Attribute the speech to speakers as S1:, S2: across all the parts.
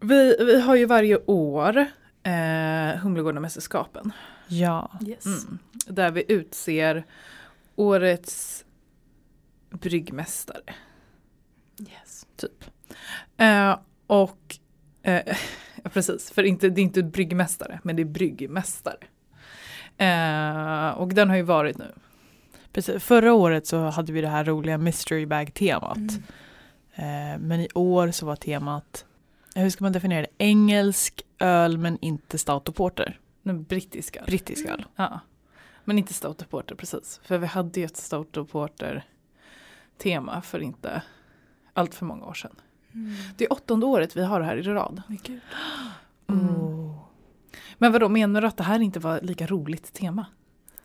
S1: Vi, vi har ju varje år eh, Humlegårdamästerskapen.
S2: Ja.
S3: Yes.
S1: Mm. Där vi utser årets bryggmästare.
S3: yes.
S1: Typ. Eh, och eh, ja, precis, för inte, det är inte bryggmästare, men det är bryggmästare. Eh, och den har ju varit nu.
S2: Precis. Förra året så hade vi det här roliga mystery bag-temat.
S3: Mm.
S2: Eh, men i år så var temat, hur ska man definiera det? Engelsk öl men inte stout och porter.
S1: Den brittiska.
S2: Brittisk öl.
S1: Ja. Men inte Stout och Porter precis. För vi hade ju ett Stout och Porter tema för inte allt för många år sedan.
S3: Mm.
S1: Det är åttonde året vi har det här i rad. Mm.
S2: Oh.
S1: Men vadå, menar du att det här inte var lika roligt tema?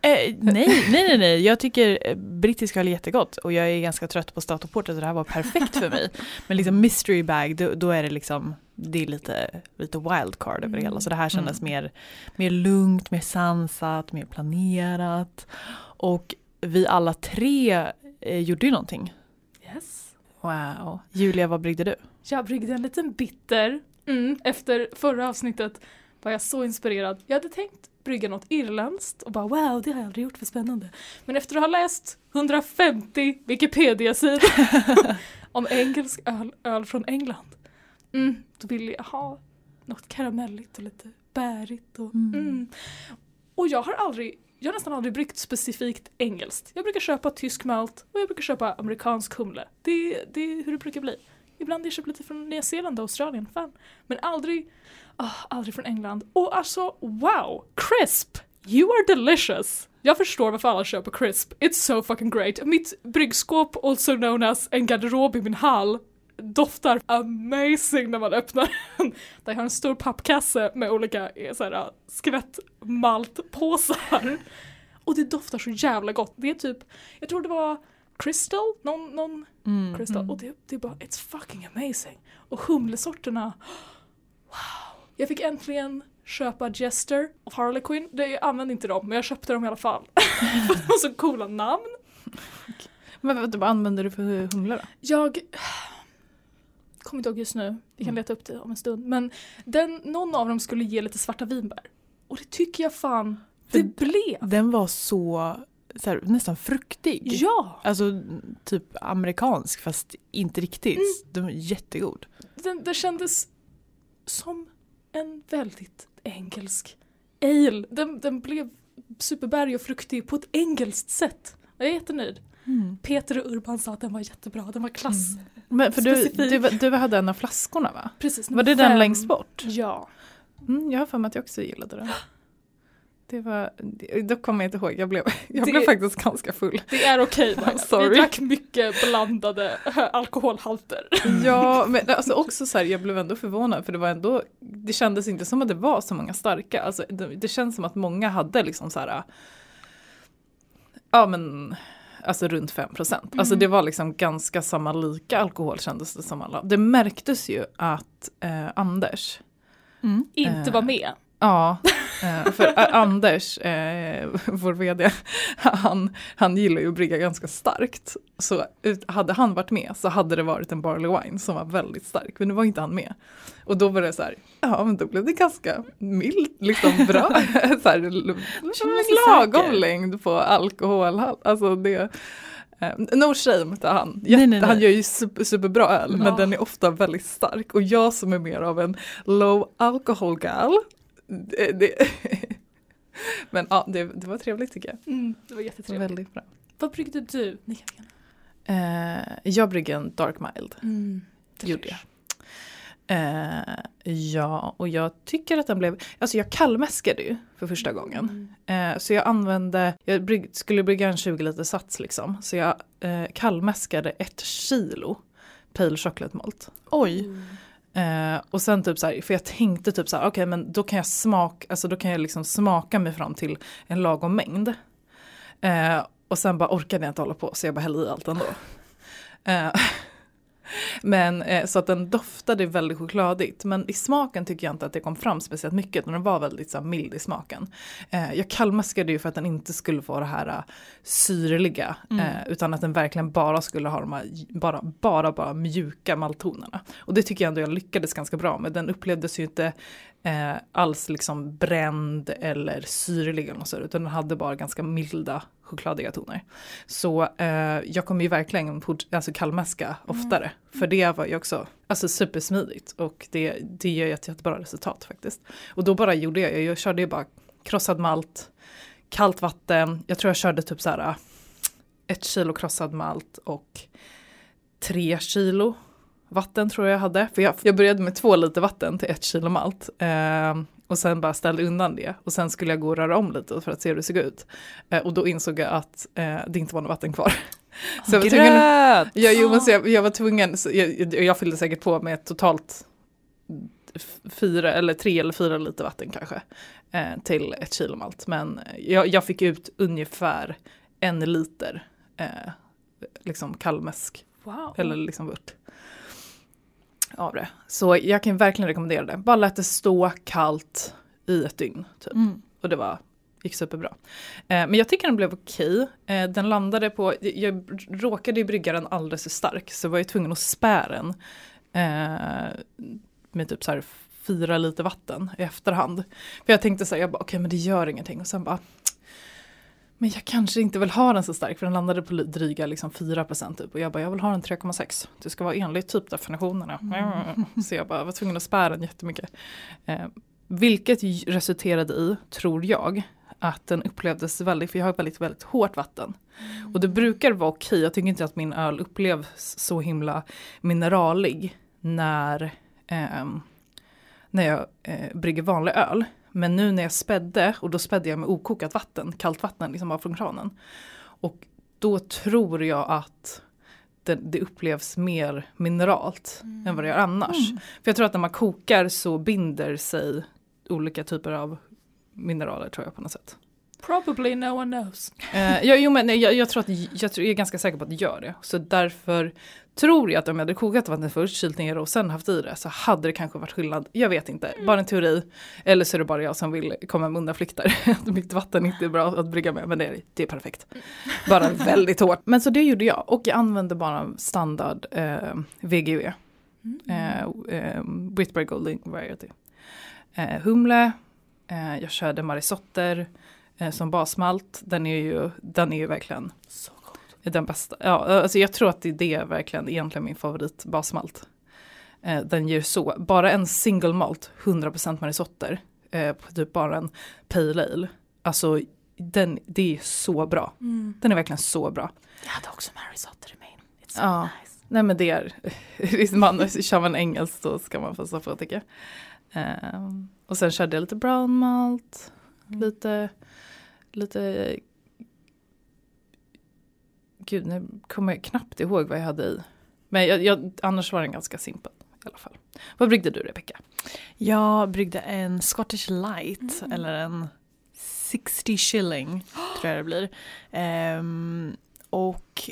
S2: Eh, nej, nej, nej, nej. Jag tycker eh, brittisk öl är jättegott och jag är ganska trött på stout och porter så det här var perfekt för mig. Men liksom mystery bag, då, då är det liksom, det är lite, lite wildcard över det hela. Så det här kändes
S1: Mm.
S2: mer, mer lugnt, mer sansat, mer planerat. Och vi alla tre eh, gjorde ju någonting.
S3: Yes.
S1: Wow.
S2: Julia, vad bryggde du?
S3: Jag bryggde en liten bitter. Mm, efter förra avsnittet var jag så inspirerad. Jag hade tänkt brygga något irländskt och bara wow, det har jag aldrig gjort, för spännande. Men efter att ha läst 150 Wikipedia-sidor om engelsk öl, öl från England, mm, då ville jag ha något karamelligt och lite bärigt. Och,
S2: Mm.
S3: mm. och jag har aldrig jag har nästan aldrig bryggt specifikt engelskt. Jag brukar köpa tysk malt och jag brukar köpa amerikansk humle. Det, det är hur det brukar bli. Ibland har jag köpt lite från Nya Zeeland och Australien, fan. Men aldrig, ah, aldrig från England. Och alltså, wow! Crisp! You are delicious! Jag förstår varför alla köper crisp. It's so fucking great. Mitt bryggskåp, also known as en garderob i min hall, doftar amazing när man öppnar den. Där jag har en stor pappkasse med olika eh, så här, skvättmaltpåsar. Och det doftar så jävla gott. Det är typ, jag tror det var Crystal, någon, någon
S2: Mm.
S3: Crystal. Och det, det är bara, it's fucking amazing. Och humlesorterna, wow. Jag fick äntligen köpa Jester och Harlequin. Det, jag använde inte dem, men jag köpte dem i alla fall. De har så coola namn.
S1: Men vad, använder du för humle då?
S3: Jag kommer inte ihåg just nu, vi kan
S1: Mm.
S3: leta upp det om en stund. Men den, någon av dem skulle ge lite svarta vinbär. Och det tycker jag fan
S2: För
S3: det blev.
S2: Den var så, så här, nästan fruktig.
S3: Ja!
S2: Alltså typ amerikansk fast inte riktigt.
S3: Mm.
S2: Den var jättegod.
S3: Den, det kändes som en väldigt engelsk ale. Den, den blev superbärg och fruktig på ett engelskt sätt. Jag är jättenöjd. Peter och Urban sa att den var jättebra, den var klass.
S1: Men för du, du, du hade en av flaskorna va?
S3: Precis,
S1: Var det den
S3: fem.
S1: längst bort?
S3: Ja.
S1: Mm, jag har för mig att jag också gillade den. Det var, då kommer jag inte ihåg, jag blev, jag
S3: Det-
S1: blev faktiskt ganska full.
S3: Det är okej.
S1: Sorry.
S3: Vi drack mycket blandade alkoholhalter.
S1: Ja, men alltså också så här, jag blev ändå förvånad för det var ändå, det kändes inte som att det var så många starka. Alltså det, det känns som att många hade liksom så här, ja men, alltså runt 5 procent. Alltså
S3: Mm.
S1: det var liksom ganska samma lika alkohol kändes det som alla. Det märktes ju att eh, Anders,
S2: Mm.
S3: Inte
S1: Eh.
S3: var med.
S1: Ja, eh, för eh, Anders, eh, vår vd, han, han gillar ju att brygga ganska starkt. Så ut, hade han varit med så hade det varit en barley wine som var väldigt stark, men nu var inte han med. Och då var det så här, ja men då blev det ganska milt, liksom bra, så här, lagom
S2: säker.
S1: längd på alkohol. Alltså det, eh, no shame till han.
S2: Nej,
S1: Jätte,
S2: nej, nej.
S1: Han gör ju super, superbra öl, men
S3: Ja.
S1: den är ofta väldigt stark. Och jag som är mer av en low alcohol gal, det, det, men ja, det, det var trevligt tycker jag.
S3: Mm, det var
S1: Det var
S3: jättetrevligt.
S1: väldigt bra.
S3: Vad bryggde du? Ni kan.
S1: Eh, jag brygger en dark mild.
S3: Mm.
S1: Gjorde jag. Eh, ja, och jag tycker att den blev, alltså jag kallmäskade ju för första gången.
S3: Mm.
S1: Eh, så jag använde, jag brygg, skulle brygga en 20 liter sats liksom. Så jag eh, kallmäskade ett kilo pale chocolate malt.
S2: Oj.
S1: Eh, och sen typ så här, för jag tänkte typ så här, okej men då kan jag smaka, alltså då kan jag liksom smaka mig fram till en lagom mängd. Eh, och sen bara orkade jag inte hålla på så jag bara hällde i allt ändå. Eh, men eh, så att den doftade väldigt chokladigt. Men i smaken tycker jag inte att det kom fram speciellt mycket. utan Den var väldigt så här, mild i smaken. Eh, jag kallmäskade ju för att den inte skulle få det här uh, syrliga.
S2: Mm.
S1: Eh, utan att den verkligen bara skulle ha de här bara, bara, bara mjuka malttonerna. Och det tycker jag ändå jag lyckades ganska bra med. Den upplevdes ju inte eh, alls liksom bränd eller syrlig eller något så, utan den hade bara ganska milda chokladiga toner. Så eh, jag kommer ju verkligen alltså kallmäska oftare. För det var ju också alltså supersmidigt och det, det ger ett jättebra resultat faktiskt. Och då bara gjorde jag, jag körde ju bara krossad malt, kallt vatten, jag tror jag körde typ så här ett kilo krossad malt och tre kilo vatten tror jag jag hade. För jag, jag började med två liter vatten till ett kilo malt. Eh, och sen bara ställde undan det. Och sen skulle jag gå och röra om lite för att se hur det såg ut. Eh, och då insåg jag att eh, det inte var något vatten kvar. så jag var tvungen,
S2: Gröt!
S1: ja, jo, men så jag, jag var tvungen, jag, jag fyllde säkert på med totalt fyra eller tre eller fyra liter vatten kanske. Eh, till ett kilo malt. Men jag, jag fick ut ungefär en liter eh, liksom kallmäsk
S3: Wow.
S1: eller liksom vört av det. Så jag kan verkligen rekommendera det. Bara lät det stå kallt i ett dygn. Typ.
S2: Mm.
S1: Och det var, gick superbra. Eh, men jag tycker den blev okej. Eh, den landade på, jag råkade ju brygga den alldeles för stark så var jag tvungen att spä den. Eh, med typ så här fyra liter vatten i efterhand. För jag tänkte så här, jag bara okej men det gör ingenting. Och sen bara men jag kanske inte vill ha den så stark för den landade på dryga liksom 4% typ. Och jag bara, jag vill ha den 3,6. Det ska vara enligt typ definitionerna. Så jag bara var tvungen att spärra den jättemycket. Eh, vilket resulterade i, tror jag, att den upplevdes väldigt, för jag har väldigt, väldigt hårt vatten. Och det brukar vara okej, jag tycker inte att min öl upplevs så himla mineralig när, ehm, när jag eh, brygger vanlig öl. Men nu när jag spädde, och då spädde jag med okokat vatten, kallt vatten liksom bara från kranen. Och då tror jag att det, det upplevs mer mineralt än vad det gör annars.
S2: Mm.
S1: För jag tror att när man kokar så binder sig olika typer av mineraler tror jag på något sätt.
S3: Probably no one knows.
S1: Eh, ja, jo, men nej, jag, jag tror att jag, tror, jag är ganska säker på att det gör det. Så därför tror jag att om jag hade kokat vattnet först, kylt ner och sen haft i det så hade det kanske varit skillnad. Jag vet inte, bara en teori. Eller så är det bara jag som vill komma med undanflykter. Mitt vatten inte är bra att brygga med, men det är, det är perfekt. Bara väldigt hårt. Men så det gjorde jag och jag använde bara standard eh, VGV. Eh, eh, Whitbread Golding Variety. Eh, humle, eh, jag körde marisotter eh, som basmalt. Den är ju, den är ju verkligen
S3: Så gott.
S1: den bästa. Ja, alltså jag tror att det är det verkligen egentligen min favorit basmalt. Eh, den ger så, bara en single malt, 100% marisotter, eh, på typ bara en pale ale. Alltså den, det är så bra.
S3: Mm.
S1: Den är verkligen så bra.
S3: Jag hade också marisotter i min. It's so
S1: Ja.
S3: nice.
S1: Nej men det är, man, kör man engelskt så ska man stå på tycker jag. Ehm, och sen körde jag lite brown malt, lite, lite, gud nu kommer jag knappt ihåg vad jag hade i. Men jag, jag, annars var den ganska simpel i alla fall. Vad bryggde du Rebecka?
S2: Jag bryggde en Scottish Light
S3: Mm.
S2: eller en 60 shilling tror jag det blir. Ehm, och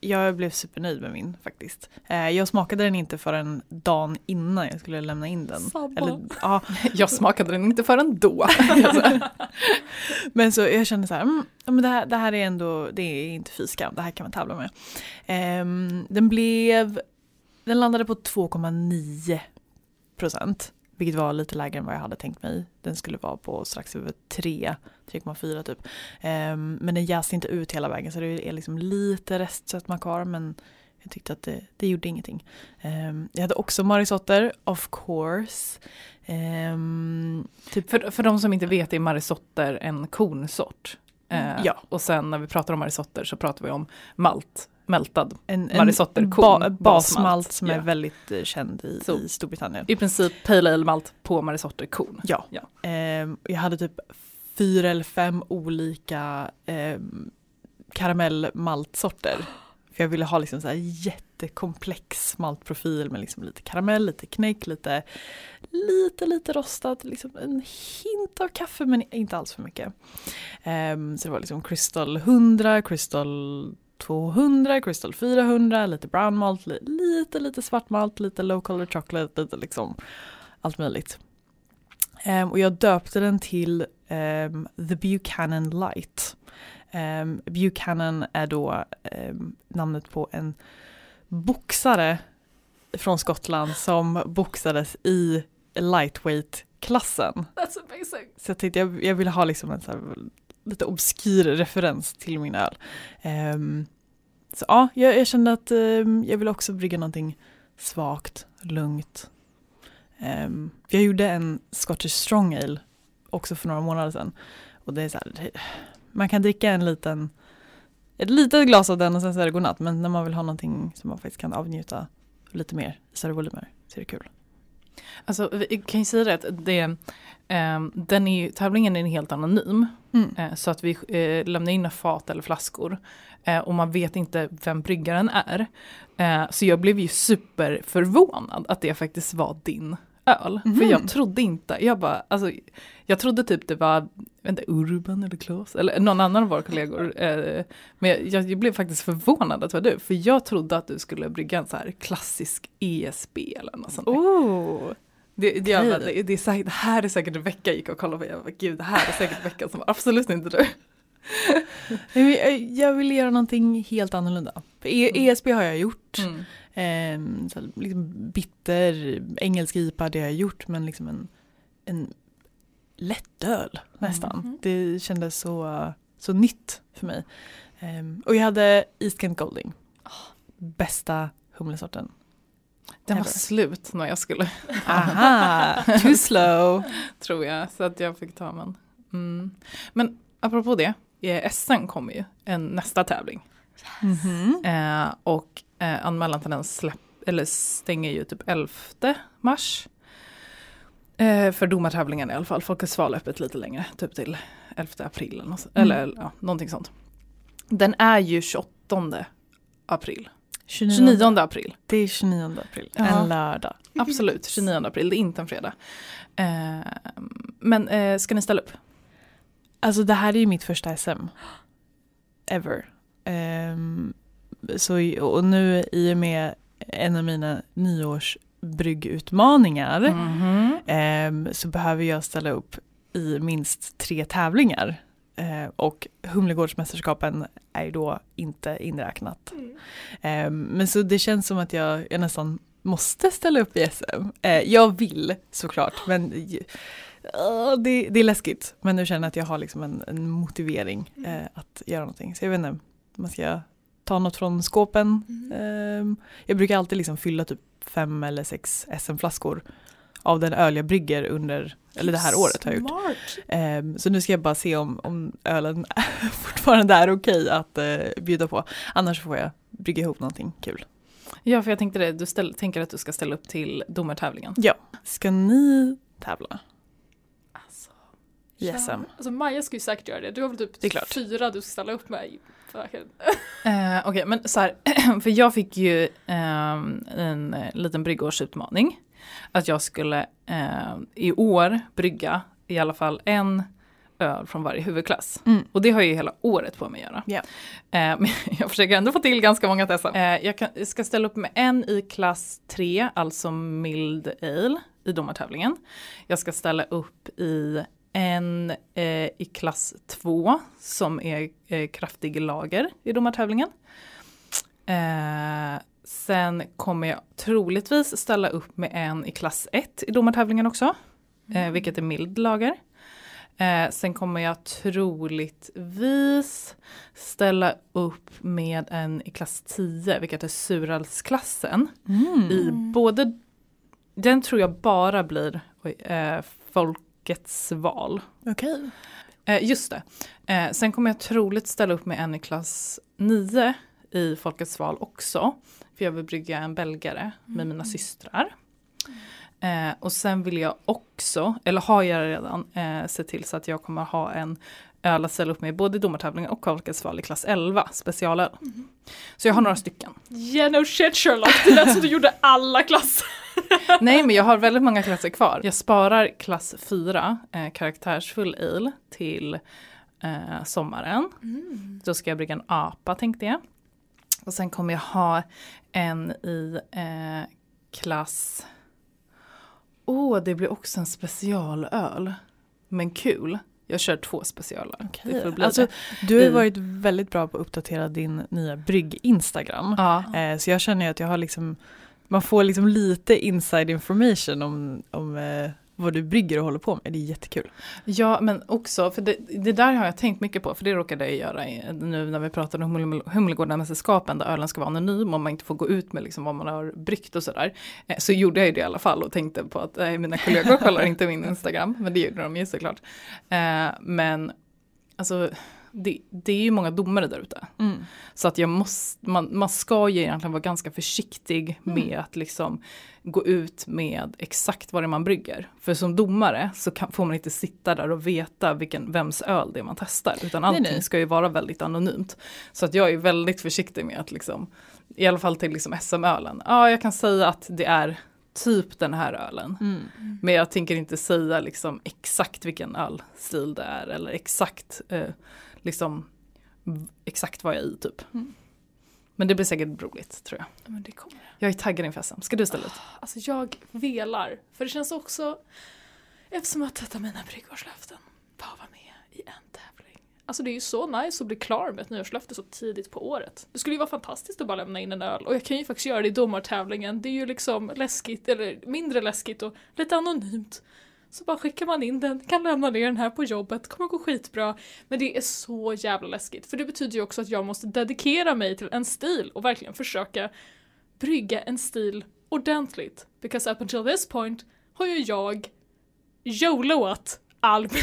S2: jag blev supernöjd med min faktiskt. Eh, jag smakade den inte förrän dagen innan jag skulle lämna in den. Eller, ja,
S1: Jag smakade den inte förrän då. Alltså.
S2: men så jag kände så här, mm, men det, här det här är ändå, det är inte fy skam, det här kan man tävla med. Ehm, den blev, den landade på 2,9 procent. Vilket var lite lägre än vad jag hade tänkt mig. Den skulle vara på strax över 3, 3,4 typ. Ehm, men den jäste inte ut hela vägen så det är liksom lite restsötma kvar men jag tyckte att det, det gjorde ingenting. Ehm, jag hade också marisotter, of course. Ehm, typ,
S1: För, för de som inte vet är marisotter en kornsort. Eh,
S2: Ja.
S1: Och sen när vi pratar om marisotter så pratar vi om malt, mältad.
S2: en, en
S1: korn,
S2: ba,
S1: basmalt.
S2: som
S1: Ja.
S2: är väldigt eh, känd i,
S1: Så.
S2: i Storbritannien.
S1: I princip pale ale malt på marisotter korn.
S2: Ja.
S1: Ja.
S2: Ehm, jag hade typ fyra eller fem olika ehm, karamellmaltsorter. För jag ville ha liksom så här jättekomplex maltprofil med liksom lite karamell, lite knäck, lite, lite, lite rostat, liksom en hint av kaffe men inte alls för mycket. Ehm, så det var liksom Crystal 100, Crystal 200, Crystal 400, lite brown malt, li- lite lite svart malt, lite low color chocolate, lite liksom allt möjligt. Ehm, och jag döpte den till ehm, The Buchanan Light. Um, Buchanan är då namnet på en boxare från Skottland som boxades i lightweight-klassen. Så jag tänkte jag, jag ville ha liksom en så här, lite obskyr referens till min öl. Um, så ja, jag, jag kände att um, jag ville också brygga någonting svagt, lugnt. Um, jag gjorde en Scottish Strong Ale också för några månader sedan. Och det är så här, det- man kan dricka en liten, ett litet glas av den och sen så är det godnatt. Men när man vill ha någonting som man faktiskt kan avnjuta lite mer i större volymer så är det kul.
S1: Alltså vi kan ju säga det att det, den är tävlingen är helt anonym.
S2: Mm.
S1: Eh, så att vi eh, lämnar in fat eller flaskor. Eh, och man vet inte vem bryggaren är. Så jag blev ju superförvånad att det faktiskt var din öl. För
S2: Mhm.
S1: jag trodde inte, jag bara, alltså, jag trodde typ det var inte, Urban eller Klas eller någon annan av våra kollegor. Men jag, jag blev faktiskt förvånad att det var du. För jag trodde att du skulle brygga en så här klassisk ESB eller något sånt.
S2: Oh.
S1: Det, det, jag det, det, är säkert, det här är säkert Rebecka gick och kollade på. Jag bara, gud det här är säkert Rebecka som absolut inte du.
S2: Jag vill göra någonting helt annorlunda. För E-
S1: Mm.
S2: ESB har jag gjort.
S1: Mm.
S2: Ehm, så liksom bitter, engelsk IPA det har jag gjort men liksom en, en lättöl nästan.
S3: Mhm.
S2: Det kändes så, så nytt för mig. Ehm, och jag hade East Kent Golding. Bästa humlesorten.
S1: Den var slut när jag skulle,
S2: Aha, too slow.
S1: tror jag. Så att jag fick ta men. Mm. Men apropå det, eh, SM kommer ju, en nästa tävling.
S2: Mhm.
S1: Eh, och eh, anmälan till den släpp, eller stänger ju typ 11 mars. Eh, för domartävlingen i alla fall. Folkets val är öppet lite längre, typ till 11 april eller,
S2: Mm.
S1: eller ja, någonting sånt. Den är ju 28 april.
S2: 29,
S1: 29 april.
S2: Det är 29 april,
S1: Ja.
S2: en lördag.
S1: Absolut, 29 april. Det är inte en fredag. Eh, men eh, ska ni ställa upp?
S2: Alltså det här är ju mitt första SM. Ever. Ehm, så, och nu i och med en av mina nyårsbryggutmaningar
S1: Mhm.
S2: ehm, så behöver jag ställa upp i minst tre tävlingar. Eh, och Humlegårdsmästerskapen är ju då inte inräknat. Ehm, men så det känns som att jag, jag nästan måste ställa upp i SM. Eh, jag vill såklart men ah, det, det är läskigt. Men nu känner jag att jag har liksom en, en motivering eh, att göra någonting. Så jag vet inte, man ska ta något från skåpen. Ehm, jag brukar alltid liksom fylla typ fem eller sex SM-flaskor av den öl jag brygger under, eller det här året har jag gjort.
S3: Smart.
S2: Ehm, så nu ska jag bara se om, om ölen fortfarande är okej att eh, bjuda på. Annars får jag brygga ihop någonting kul.
S1: Ja, för jag tänkte det. Du ställ, tänker att du ska ställa upp till domartävlingen.
S2: Ja. Ska ni tävla
S3: Alltså,
S2: i
S3: ja. Alltså Maja ska ju säkert göra det. Du har väl typ
S2: Det är klart.
S3: fyra du ska ställa upp med.
S1: Eh, Okej, men så här, för jag fick ju ehm, en eh, liten bryggårsutmaning. Att jag skulle eh, i år brygga i alla fall en öl från varje huvudklass.
S2: Mm.
S1: Och det har jag ju hela året på mig att göra.
S2: Ja.
S1: Eh, men jag försöker ändå få till ganska många SM. Eh, jag, kan, jag ska ställa upp med en i klass 3, alltså mild ale i domartävlingen. Jag ska ställa upp i en eh, i klass 2 som är eh, kraftig lager i domartävlingen. Eh, sen kommer jag troligtvis ställa upp med en i klass 1 i domartävlingen också, eh, vilket är mild lager. Eh, sen kommer jag troligtvis ställa upp med en i klass 10, vilket är surölsklassen.
S2: Mm.
S1: I både, den tror jag bara blir eh, folkets val.
S2: Okej.
S1: Eh, just det. Eh, sen kommer jag troligt ställa upp med en i klass 9 i Folkets val också. För jag vill brygga en belgare med mina systrar. Eh, och sen vill jag också, eller har jag redan, eh, sett till så att jag kommer ha en öl att ställa upp med i både domartävlingen och val i klass 11, specialöl. Så jag har några stycken.
S3: Yeah no shit Sherlock, det lät som du gjorde alla klasser.
S1: Nej men jag har väldigt många klasser kvar. Jag sparar klass 4, eh, karaktärsfull ale, till eh, sommaren. Då ska jag brygga en apa tänkte jag. Och sen kommer jag ha en i eh, klass... Åh, oh, det blir också en specialöl. Men kul. Jag kör två får bli
S2: Alltså, du har ju varit väldigt bra på att uppdatera din nya brygg-instagram.
S1: Ja.
S2: Eh, så jag känner ju att jag har liksom, man får liksom lite inside information om, om eh, vad du brygger och håller på med. Det är jättekul.
S1: Ja, men också, för det, det där har jag tänkt mycket på, för det råkade jag göra nu när vi pratade om Humle- Humlegårdarmästerskapen, där ölen ska vara anonym och man inte får gå ut med liksom vad man har bryggt och sådär. Eh, så gjorde jag ju det i alla fall och tänkte på att eh, mina kollegor kollar inte min Instagram, men det gjorde de ju såklart. Eh, men alltså, det, det är ju många domare där ute. Så att jag måste, man, man ska ju egentligen vara ganska försiktig med att liksom gå ut med exakt vad det är man brygger. För som domare så kan, får man inte sitta där och veta vilken, vems öl det är man testar. Utan
S2: Nej,
S1: allting
S2: nej.
S1: ska ju vara väldigt anonymt. Så att jag är väldigt försiktig med att liksom, i alla fall till liksom SM-ölen, ja jag kan säga att det är typ den här ölen.
S2: Mm.
S1: Men jag tänker inte säga liksom exakt vilken ölstil det är eller exakt eh, liksom exakt vad jag är i typ.
S3: Mm.
S1: Men det blir säkert roligt tror jag.
S3: Men det kommer.
S1: Jag är taggad inför SM. Ska du ställa ut?
S3: Alltså jag velar. För det känns också, eftersom att detta mina bryggårslöften, bara vara med i en tävling. Alltså det är ju så nice att bli klar med ett nyårslöfte så tidigt på året. Det skulle ju vara fantastiskt att bara lämna in en öl och jag kan ju faktiskt göra det i domartävlingen. Det är ju liksom läskigt, eller mindre läskigt och lite anonymt. Så bara skickar man in den, kan lämna ner den här på jobbet, kommer gå skitbra. Men det är så jävla läskigt för det betyder ju också att jag måste dedikera mig till en stil och verkligen försöka brygga en stil ordentligt. Because up until this point har ju jag YOLOat all min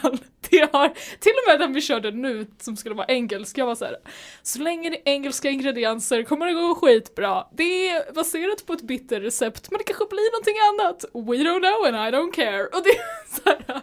S3: öl. Det har, till och med den vi körde nu som skulle vara engelsk, jag var såhär Så länge det är engelska ingredienser kommer det gå skitbra. Det är baserat på ett bitterrecept men det kanske blir någonting annat. We don't know and I don't care. Och det är så här,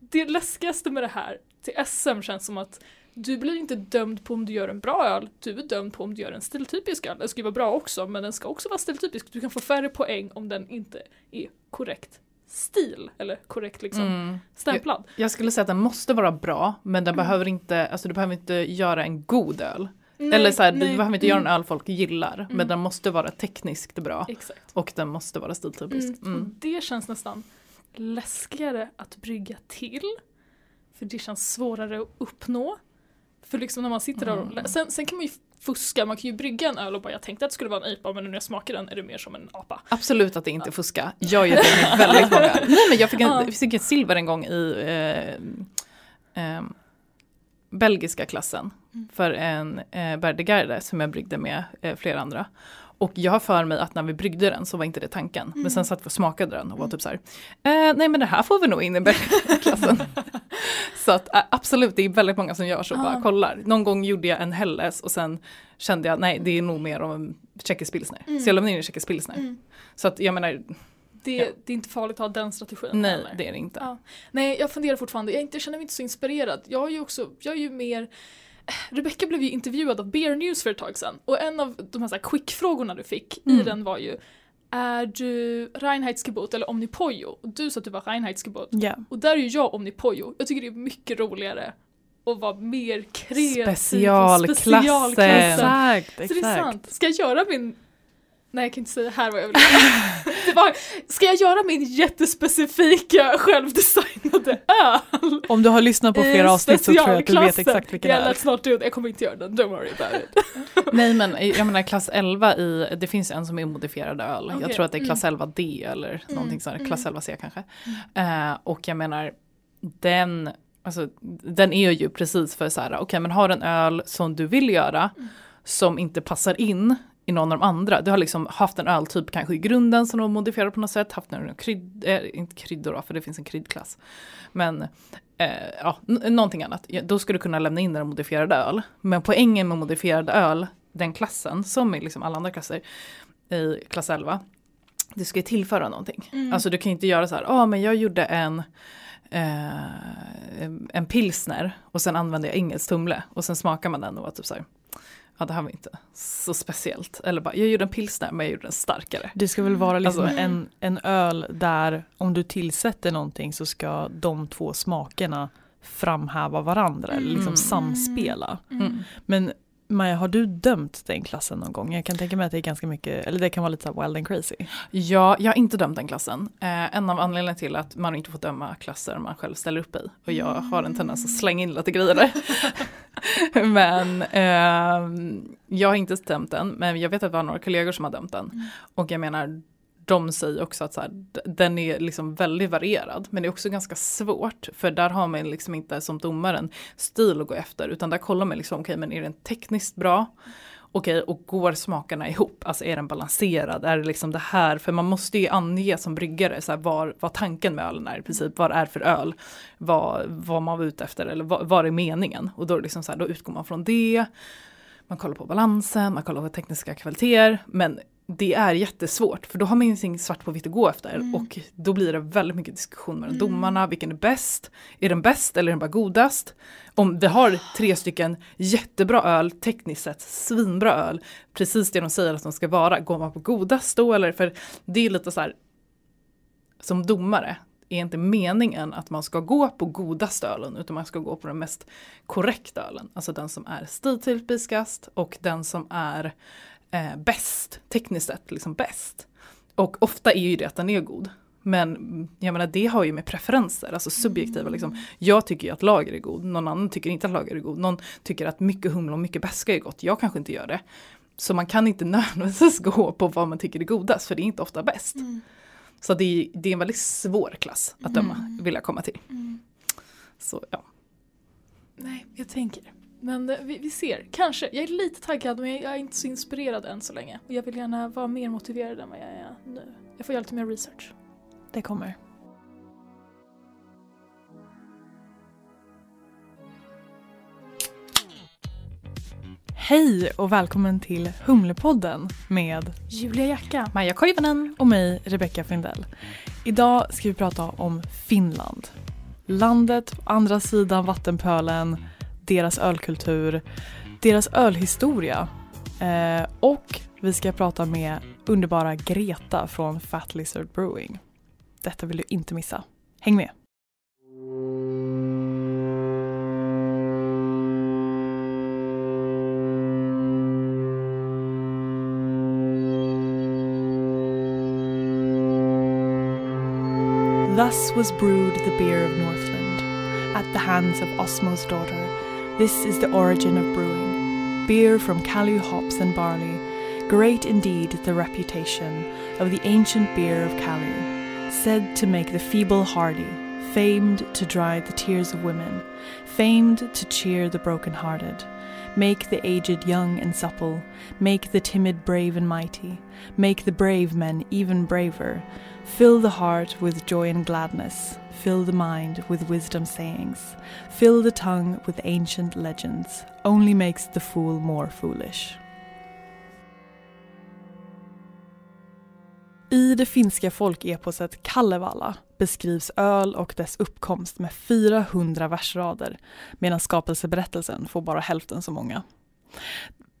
S3: Det läskigaste med det här till SM känns som att du blir inte dömd på om du gör en bra öl, du är dömd på om du gör en stiltypisk öl. Den ska ju vara bra också, men den ska också vara stiltypisk. Du kan få färre poäng om den inte är korrekt stil, eller korrekt liksom
S1: Mm.
S3: stämplad.
S1: Jag skulle säga att den måste vara bra, men
S3: Mm.
S1: den behöver inte, alltså du behöver inte göra en god öl. Eller så här, du behöver inte göra en öl folk gillar, men
S3: Mm.
S1: den måste vara tekniskt bra.
S3: Exakt.
S1: Och den måste vara stiltypisk.
S3: Mm.
S1: Mm.
S3: det känns nästan läskigare att brygga till. För det känns svårare att uppnå. För liksom när man sitter där och...
S1: Mm.
S3: Sen, sen kan man ju fuska, man kan ju brygga en öl och bara jag tänkte att det skulle vara en IPA men nu när jag smakar den är det mer som en apa.
S1: Absolut att det inte är fuska. Jag gör det med väldigt många. Nej men jag fick, en,
S3: Ja.
S1: jag fick ett silver en gång i eh, eh, belgiska klassen.
S3: Mm.
S1: För en eh, Berdegarde som jag bryggde med eh, flera andra. Och jag har för mig att när vi bryggde den så var inte det tanken. Men sen satt vi och smakade den och var typ så här. Eh, nej men det här får vi nog in i Berdegarde-klassen. så att absolut, det är väldigt många som gör så.
S3: Ja.
S1: Bara kollar. Någon gång gjorde jag en Helles och sen kände jag nej det är nog mer av en tjeckisk pilsner.
S3: Mm.
S1: Så jag lämnade in en tjeckisk pilsner. Så att jag menar,
S3: Det,
S1: Ja.
S3: det är inte farligt att ha den strategin
S1: nej
S3: heller.
S1: det är det inte.
S3: Ja. Nej, jag funderar fortfarande. Jag, inte, känner mig inte så inspirerad. Jag är ju också, jag är ju mer Rebecca blev ju intervjuad av Beer News för ett tag sedan och en av de här, så här quick-frågorna du fick i
S1: Mm.
S3: den var ju Är du Reinheitsgebot eller Omnipojo? Och du sa att du var Reinheitsgebot.
S2: Ja.
S3: Och där är ju jag Omnipojo. Jag tycker det är mycket roligare att vara mer kreativ.
S1: Specialklassen.
S3: specialklassen.
S2: Exakt,
S3: Så det är
S2: exakt.
S3: sant. Ska jag göra min... Nej jag kan inte säga här vad jag vill göra. det var... Ska jag göra min jättespecifika självdesignade öl?
S2: Om du har lyssnat på flera avsnitt så tror jag att du vet exakt vilken
S3: yeah,
S2: är.
S3: let's not do it. Jag kommer inte göra den, don't worry about it.
S1: Nej men jag menar klass 11 i, det finns en som är modifierad öl. Jag
S3: Okej,
S1: tror att det är klass
S3: mm.
S1: 11D eller någonting sånt,
S3: mm.
S1: klass 11C kanske. Eh, och jag menar den, alltså, den är ju precis för så här, okej men har en öl som du vill göra
S3: Mm.
S1: som inte passar in i någon av de andra. Du har liksom haft en öltyp kanske i grunden som du har modifierat på något sätt, haft en krydd, eh, inte kryddor då, för det finns en kryddklass. Men eh, ja, någonting annat. Då ska du kunna lämna in en modifierad öl. Men poängen med modifierad öl, den klassen, som i liksom alla andra klasser i klass 11, det ska ju tillföra någonting.
S3: Mm.
S1: Alltså du kan inte göra så här, ja men jag gjorde en eh, en pilsner och sen använde jag engelsk tumle och sen smakar man den och var typ så här, ja det här var inte så speciellt. Eller bara, jag gjorde en pilsner men jag gjorde den starkare.
S2: Det ska väl vara liksom
S1: Alltså-
S2: en, en öl där om du tillsätter någonting så ska de två smakerna framhäva varandra, eller liksom
S3: Mm.
S2: samspela.
S1: Mm.
S2: Men Maja, har du dömt den klassen någon gång? Jag kan tänka mig att det är ganska mycket, eller det kan vara lite så wild and crazy.
S1: Ja, jag har inte dömt den klassen. Eh, en av anledningarna till att man inte får döma klasser man själv ställer upp i. Och jag har en tendens att slänga in lite grejer där. men eh, jag har inte dömt den, men jag vet att vi har några kollegor som har dömt den. Och jag menar, de säger också att så här, den är liksom väldigt varierad. Men det är också ganska svårt. För där har man liksom inte som domaren stil att gå efter. Utan där kollar man liksom, okej okay, men är den tekniskt bra? Okej, okay, och går smakerna ihop? Alltså är den balanserad? Är det liksom det här? För man måste ju ange som bryggare så här, var, vad tanken med ölen är i princip. Vad är för öl? Vad, vad man var ute efter eller vad, vad är meningen? Och då, liksom så här, då utgår man från det. Man kollar på balansen, man kollar på tekniska kvaliteter. Men det är jättesvårt för då har man ingenting svart på vitt att gå efter mm. och då blir det väldigt mycket diskussion mellan mm. domarna, vilken är bäst? Är den bäst eller är den bara godast? Om vi har tre stycken jättebra öl, tekniskt sett svinbra öl, precis det de säger att de ska vara, går man på godast då eller? För det är lite så här, som domare är inte meningen att man ska gå på godast ölen utan man ska gå på den mest korrekta ölen, alltså den som är stiltypiskast och den som är eh, bäst, tekniskt sett liksom bäst. Och ofta är ju det att den är god. Men jag menar det har ju med preferenser, alltså subjektiva liksom. Jag tycker ju att lager är god, någon annan tycker inte att lager är god. Någon tycker att mycket humle och mycket beska är gott, jag kanske inte gör det. Så man kan inte nödvändigtvis gå på vad man tycker är godast, för det är inte ofta bäst. Mm. Så det är, det är en väldigt svår klass att döma, mm. vill jag komma till. Mm. Så ja.
S3: Nej, jag tänker. Men eh, vi, vi, ser, kanske. Jag är lite taggad men jag är inte så inspirerad än så länge. Jag vill gärna vara mer motiverad än vad jag är nu. Jag får göra lite mer research.
S2: Det kommer. Hej och välkommen till Humlepodden med
S3: Julia Jacka,
S2: Maja Koivunen och mig Rebecca Findell. Idag ska vi prata om Finland. Landet på andra sidan vattenpölen deras ölkultur, deras ölhistoria eh, och vi ska prata med underbara Greta från Fat Lizard Brewing. Detta vill du inte missa. Häng med! Thus was brewed the beer of Northland at the hands of Osmo's daughter This is the origin of brewing. Beer from Kalu hops and barley, great indeed is the reputation of the ancient beer of Kalu, said to make the feeble hardy, famed to dry the tears of women, famed to cheer the broken-hearted, make the aged young and supple, make the timid brave and mighty, make the brave men even braver, fill the heart with joy and gladness, Fill the mind with wisdom sayings. Fill the tongue with ancient legends. Only makes the fool more foolish. I det finska folkeposet Kalevala beskrivs öl och dess uppkomst med 400 versrader medan skapelseberättelsen får bara hälften så många.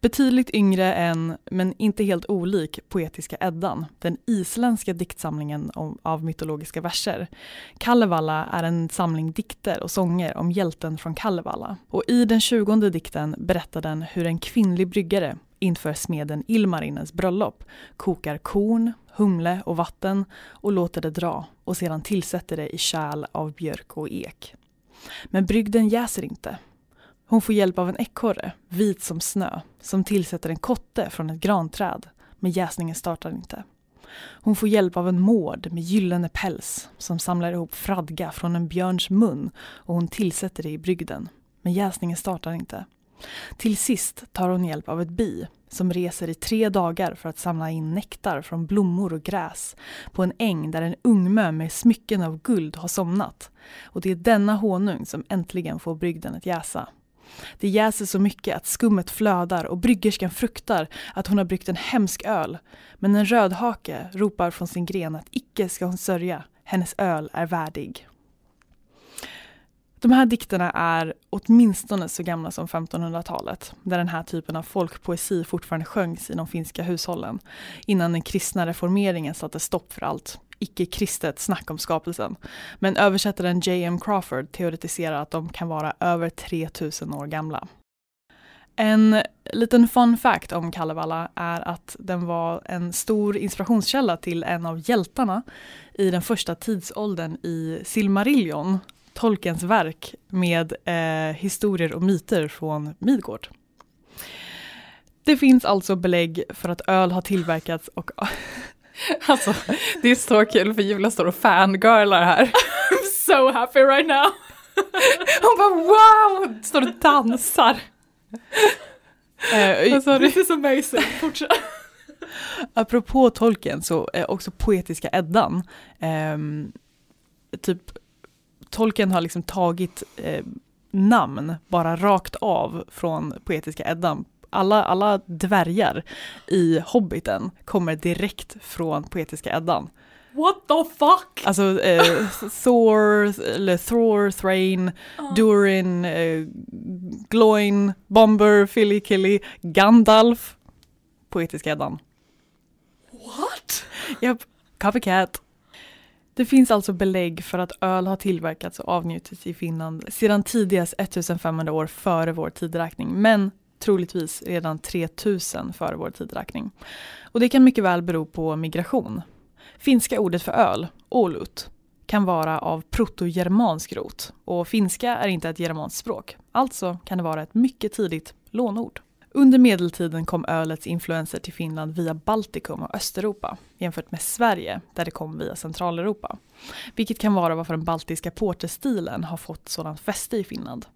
S2: Betydligt yngre än, men inte helt olik, Poetiska Eddan, den isländska diktsamlingen av mytologiska verser. Kalevala är en samling dikter och sånger om hjälten från Kalevala. Och i den tjugonde dikten berättar den hur en kvinnlig bryggare inför smeden Ilmarinens bröllop kokar korn, humle och vatten och låter det dra och sedan tillsätter det i kärl av björk och ek. Men brygden jäser inte hon får hjälp av en ekorre, vit som snö, som tillsätter en kotte från ett granträd, men jäsningen startar inte. Hon får hjälp av en mård med gyllene päls som samlar ihop fradga från en björns mun och hon tillsätter det i brygden, men jäsningen startar inte. Till sist tar hon hjälp av ett bi som reser i tre dagar för att samla in nektar från blommor och gräs på en äng där en ungmö med smycken av guld har somnat. Och det är denna honung som äntligen får brygden att jäsa. Det jäser så mycket att skummet flödar och bryggerskan fruktar att hon har bryggt en hemsk öl. Men en rödhake ropar från sin gren att icke ska hon sörja, hennes öl är värdig. De här dikterna är åtminstone så gamla som 1500-talet, där den här typen av folkpoesi fortfarande sjöngs i de finska hushållen, innan den kristna reformeringen satte stopp för allt icke-kristet snack om skapelsen. Men översättaren J.M. Crawford teoretiserar att de kan vara över 3000 år gamla. En liten fun fact om Kalevala är att den var en stor inspirationskälla till en av hjältarna i den första tidsåldern i Silmarillion, Tolkens verk med eh, historier och myter från Midgård. Det finns alltså belägg för att öl har tillverkats och
S1: Alltså, det är så kul för Julia står och fangirlar här.
S3: I'm so happy right now!
S1: Hon bara wow! Står och dansar.
S2: eh,
S1: du?
S3: This is amazing, fortsätt.
S2: Apropå Tolkien så är också poetiska Eddan, ehm, typ Tolkien har liksom tagit eh, namn bara rakt av från poetiska Eddan. Alla, alla dvärgar i Hobbiten kommer direkt från poetiska Eddan.
S3: What the fuck?
S2: Alltså eh, Thor, Thor, Thrain,
S3: Ah.
S2: Durin, eh, Gloin, Bomber, Philly Killy, Gandalf. Poetiska Eddan.
S3: What?
S2: Japp, copycat. Det finns alltså belägg för att öl har tillverkats och avnjutits i Finland sedan tidigast 1500 år före vår tideräkning, men troligtvis redan 3000 före vår tideräkning. Och det kan mycket väl bero på migration. Finska ordet för öl, olut, kan vara av protogermansk rot och finska är inte ett germanskt språk. Alltså kan det vara ett mycket tidigt lånord. Under medeltiden kom ölets influenser till Finland via Baltikum och Östeuropa jämfört med Sverige där det kom via Centraleuropa. Vilket kan vara varför den baltiska porterstilen har fått sådant fäste i Finland.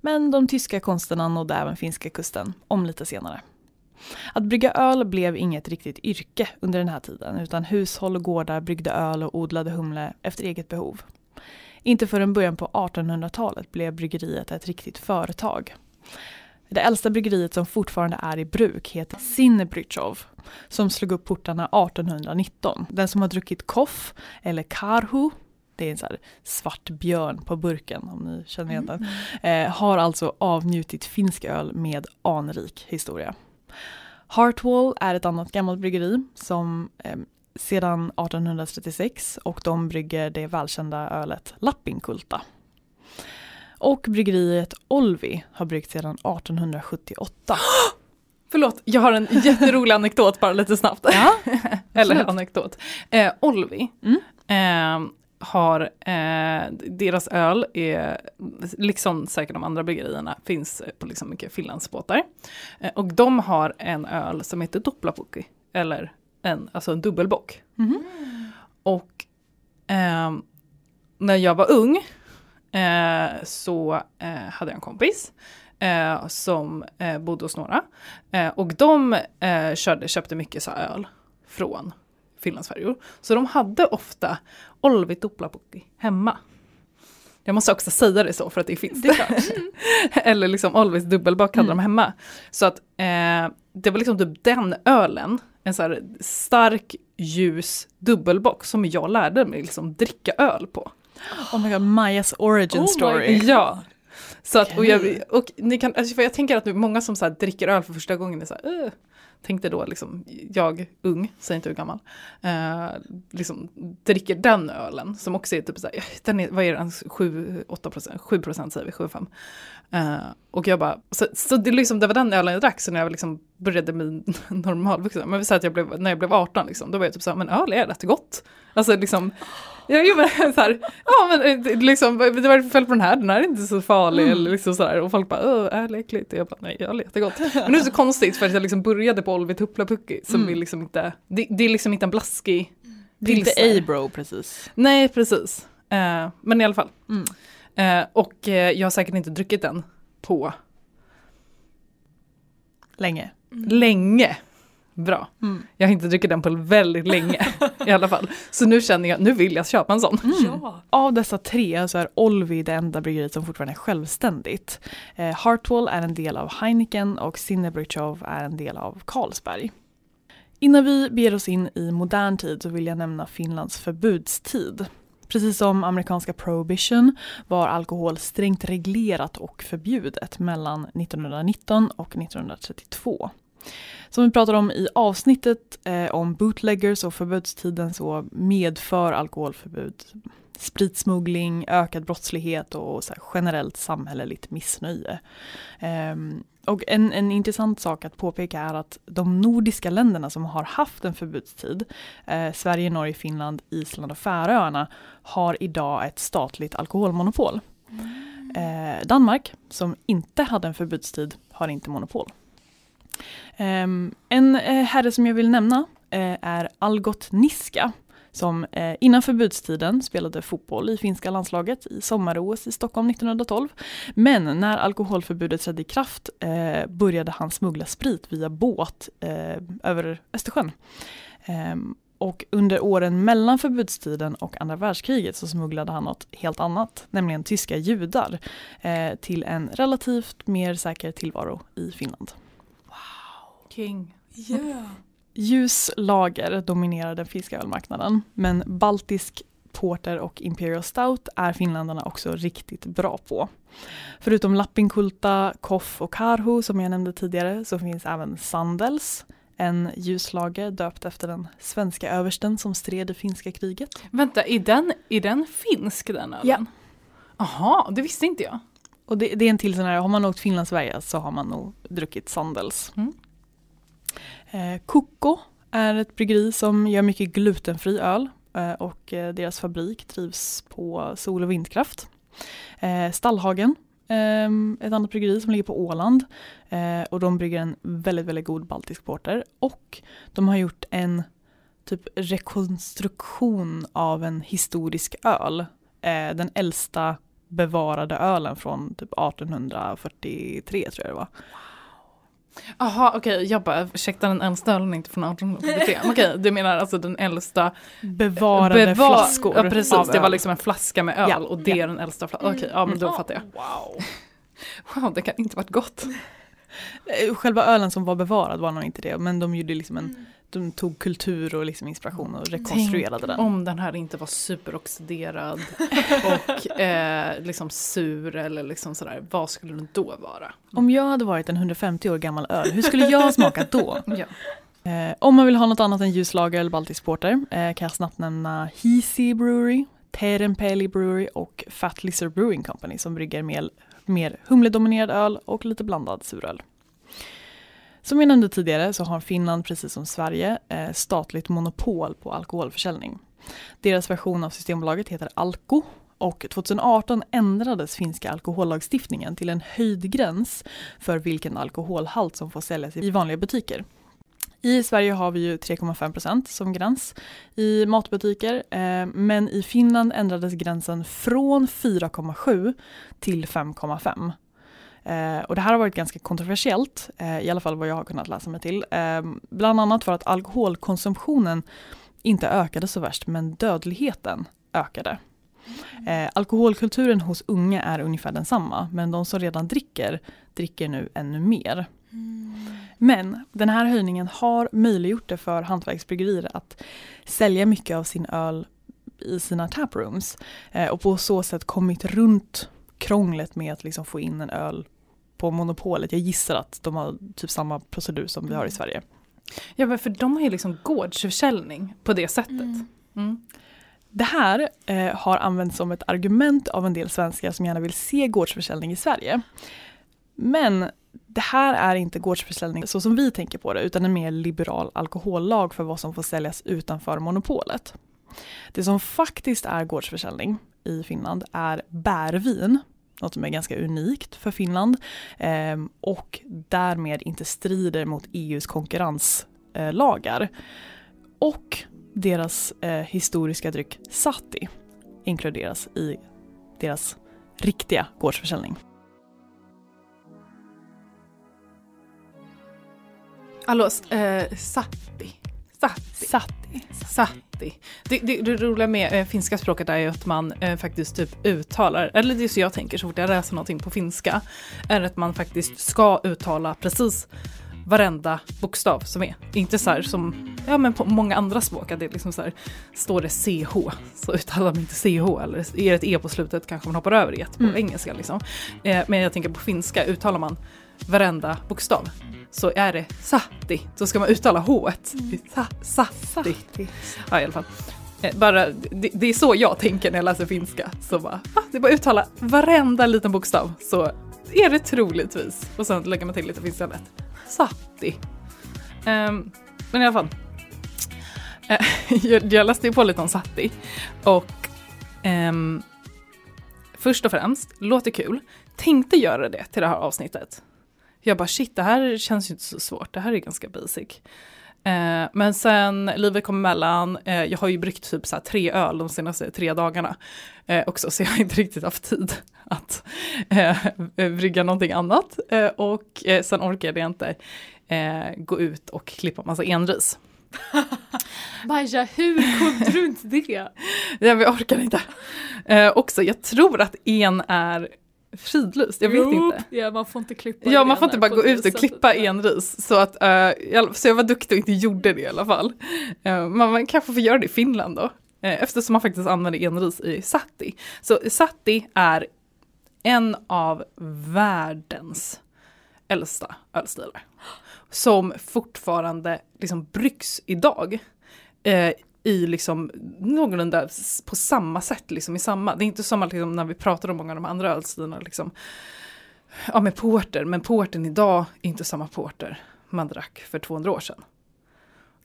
S2: Men de tyska konsterna nådde även finska kusten, om lite senare. Att brygga öl blev inget riktigt yrke under den här tiden utan hushåll och gårdar bryggde öl och odlade humle efter eget behov. Inte förrän början på 1800-talet blev bryggeriet ett riktigt företag. Det äldsta bryggeriet som fortfarande är i bruk heter Sinnebrytjov som slog upp portarna 1819. Den som har druckit koff eller karhu, det är en så svart björn på burken om ni känner igen den, eh, har alltså avnjutit finsk öl med anrik historia. Hartwall är ett annat gammalt bryggeri som eh, sedan 1836 och de brygger det välkända ölet Lappinkulta. Och bryggeriet Olvi har bryggt sedan 1878.
S1: Förlåt, jag har en jätterolig anekdot bara lite snabbt.
S2: Ja,
S1: Eller anekdot. Eh, Olvi
S2: Mm.
S1: eh, har, eh, deras öl är, liksom säkert de andra bryggerierna, finns på liksom mycket Finlandsbåtar. Eh, och de har en öl som heter Doppelapukki, eller en, alltså en dubbelbock.
S2: Mhm.
S1: Och ehm, när jag var ung eh, så eh, hade jag en kompis eh, som eh, bodde hos några. Eh, och de eh, körde, köpte mycket så öl från Finlandsfärjor. Så de hade ofta Olvi Tuplapukki hemma. Jag måste också säga det så för att det finns
S2: Det klart.
S1: Eller liksom Olvis dubbelbock hade
S2: Mm.
S1: de hemma. Så att det var liksom typ den ölen, en så här stark ljus dubbelbock som jag lärde mig liksom dricka öl på.
S2: Oh my god, Majas origin
S3: Oh
S2: story.
S1: Ja. Så att, och, jag, och ni kan, alltså jag tänker att nu, många som så här dricker öl för första gången är så här, "Ugh." tänkte då liksom, jag ung, säg inte hur gammal, eh, liksom dricker den ölen som också är typ så här, den är, vad är den, 7-8 procent, 7 procent säger vi, 7-5. Eh, och jag bara, så, så det, liksom, det var den ölen jag drack, så när jag liksom började min normalvuxen, men vi säger att jag blev, när jag blev 18 liksom, då var jag typ så här, men öl är rätt gott. Alltså liksom, jag gjorde så här, ja men eh, det- liksom, det var fel på den här, den här är inte så farlig.
S2: Mm.
S1: Eller liksom så här, och folk bara, är äckligt. Och jag bara, nej, öl är jättegott. Men det är så konstigt för att jag liksom började på Olvi Tuplapukki som
S2: Mm.
S1: är liksom inte, det, det är liksom inte en blaskig
S2: Det är inte
S1: pilsner.
S2: A-bro precis.
S1: Nej, precis. Eh, men i alla fall.
S2: Mm.
S1: Eh, och eh, jag har säkert inte druckit den på
S2: Länge.
S1: länge. Bra.
S2: Mm.
S1: Jag har inte druckit den på väldigt länge i alla fall. Så nu känner jag, nu vill jag köpa en sån.
S3: Ja.
S2: Av dessa tre så är Olvi det enda bryggeriet som fortfarande är självständigt. Eh, Hartwall är en del av Heineken och Sinnebrytjov är en del av Carlsberg. Innan vi beger oss in i modern tid så vill jag nämna Finlands förbudstid. Precis som amerikanska prohibition var alkohol strängt reglerat och förbjudet mellan 1919 och 1932. Som vi pratade om i avsnittet eh, om bootleggers och förbudstiden så medför alkoholförbud spritsmuggling, ökad brottslighet och så generellt samhälleligt missnöje. Um, och en, en intressant sak att påpeka är att de nordiska länderna som har haft en förbudstid, eh, Sverige, Norge, Finland, Island och Färöarna, har idag ett statligt alkoholmonopol. Mm. Eh, Danmark, som inte hade en förbudstid, har inte monopol. Ehm, en eh, herre som jag vill nämna eh, är Algot Niska som eh, innan förbudstiden spelade fotboll i finska landslaget i sommar-OS i Stockholm 1912. Men när alkoholförbudet trädde i kraft eh, började han smuggla sprit via båt eh, över Östersjön. Eh, och under åren mellan förbudstiden och andra världskriget så smugglade han något helt annat, nämligen tyska judar, eh, till en relativt mer säker tillvaro i Finland.
S1: King.
S3: Yeah.
S2: Ljus lager dominerar den finska ölmarknaden, men baltisk porter och Imperial Stout är finländarna också riktigt bra på. Förutom Lappinkulta, Koff och Karhu som jag nämnde tidigare så finns även Sandels, en ljuslager döpt efter den svenska översten som stred i finska kriget.
S1: Vänta, är den, är den finsk den ölen?
S2: Ja.
S1: Jaha, det visste inte jag.
S2: Och det, det är en till sån här, har man åkt Finland-Sverige så har man nog druckit Sandels.
S1: Mm.
S2: Eh, är ett bryggeri som gör mycket glutenfri öl eh, och eh, deras fabrik drivs på sol och vindkraft. Eh, Stallhagen, ehm, ett annat bryggeri som ligger på Åland eh, och de brygger en väldigt, väldigt god baltisk porter och de har gjort en typ rekonstruktion av en historisk öl. Eh, den äldsta bevarade ölen från typ 1843 tror jag det var.
S1: Jaha okej, okay. jag bara ursäkta den äldsta ölen inte från 1843. okej, okay, du menar alltså den äldsta
S2: bevarade bevar flaskor.
S1: Ja precis, det var liksom en flaska med öl ja, och det ja. är den äldsta flaskan. Okej, okay, ja men då
S2: mm.
S1: fattar jag.
S2: Wow.
S1: Wow, det kan inte varit gott.
S2: Eh, själva ölen som var bevarad var nog inte det, men de gjorde liksom en mm de tog kultur och liksom inspiration och rekonstruerade
S1: Tänk
S2: den.
S1: om den här inte var superoxiderad och eh, liksom sur eller liksom sådär, vad skulle den då vara?
S2: Om jag hade varit en 150 år gammal öl, hur skulle jag ha smakat då?
S1: ja.
S2: eh, om man vill ha något annat än ljuslager eller baltisk porter eh, kan jag snabbt nämna Heasy Brewery, Terenpeli Brewery och Fat Lizard Brewing Company som brygger mer, mer humledominerad öl och lite blandad suröl. Som jag nämnde tidigare så har Finland precis som Sverige eh, statligt monopol på alkoholförsäljning. Deras version av Systembolaget heter Alko och 2018 ändrades finska alkohollagstiftningen till en höjd gräns för vilken alkoholhalt som får säljas i vanliga butiker. I Sverige har vi ju 3,5% som gräns i matbutiker eh, men i Finland ändrades gränsen från 4,7 till 5,5 Eh, och det här har varit ganska kontroversiellt, eh, i alla fall vad jag har kunnat läsa mig till. Eh, bland annat för att alkoholkonsumtionen inte ökade så värst, men dödligheten ökade. Eh, alkoholkulturen hos unga är ungefär densamma, men de som redan dricker, dricker nu ännu mer. Mm. Men den här höjningen har möjliggjort det för hantverksbryggerier att sälja mycket av sin öl i sina taprooms eh, och på så sätt kommit runt krånglet med att liksom få in en öl på monopolet. Jag gissar att de har typ samma procedur som vi har i mm. Sverige.
S1: Ja, för de har ju liksom gårdsförsäljning på det sättet. Mm.
S2: Mm. Det här eh, har använts som ett argument av en del svenskar som gärna vill se gårdsförsäljning i Sverige. Men det här är inte gårdsförsäljning så som vi tänker på det utan en mer liberal alkohollag för vad som får säljas utanför monopolet. Det som faktiskt är gårdsförsäljning i Finland är bärvin något som är ganska unikt för Finland eh, och därmed inte strider mot EUs konkurrenslagar. Eh, och deras eh, historiska dryck sati inkluderas i deras riktiga gårdsförsäljning.
S1: Hallå, eh, sati. Sati.
S2: Sati.
S1: Sati. Det, det, det roliga med eh, finska språket är ju att man eh, faktiskt typ uttalar, eller det är så jag tänker så fort jag läser någonting på finska, är att man faktiskt ska uttala precis varenda bokstav som är. Inte så här som ja, men på många andra språk, att det liksom så här, står det CH så uttalar man inte CH eller är det ett E på slutet kanske man hoppar över E på mm. engelska. Liksom. Eh, men jag tänker på finska uttalar man varenda bokstav så är det satti. Så ska man uttala h sa, satti. Ja i alla fall. Eh, Bara, det, det är så jag tänker när jag läser finska. Så bara, ah, det är bara att uttala varenda liten bokstav så är det troligtvis. Och sen lägger man till lite finska rätt. Satti. Ehm, men i alla fall. Eh, jag, jag läste ju på lite om satti. Och ehm, först och främst, låter kul. Tänkte göra det till det här avsnittet. Jag bara shit, det här känns ju inte så svårt. Det här är ganska basic. Eh, men sen livet kom emellan. Eh, jag har ju bryggt typ så här tre öl de senaste tre dagarna eh, också, så jag har inte riktigt haft tid att eh, brygga någonting annat. Eh, och eh, sen orkade jag inte eh, gå ut och klippa massa enris.
S3: Maja, hur kunde du inte det?
S1: Jag orkar inte. Eh, också, jag tror att en är fridlyst, jag vet
S3: Jo,
S1: inte.
S3: Ja, man får inte klippa
S1: Ja, man får inte bara gå ut och klippa enris. Så, att, alla- så jag var duktig och inte gjorde det i alla fall. Men man kanske får göra det i Finland då. Eh, eftersom man faktiskt använder enris i satti. Så satti är en av världens äldsta ölstilar. Som fortfarande liksom bryggs idag. Eh, i liksom någorlunda på samma sätt, liksom i samma. Det är inte som att liksom, när vi pratar om många av de andra ölstilarna, liksom, ja med porter, men porten idag är inte samma porter man drack för 200 år sedan.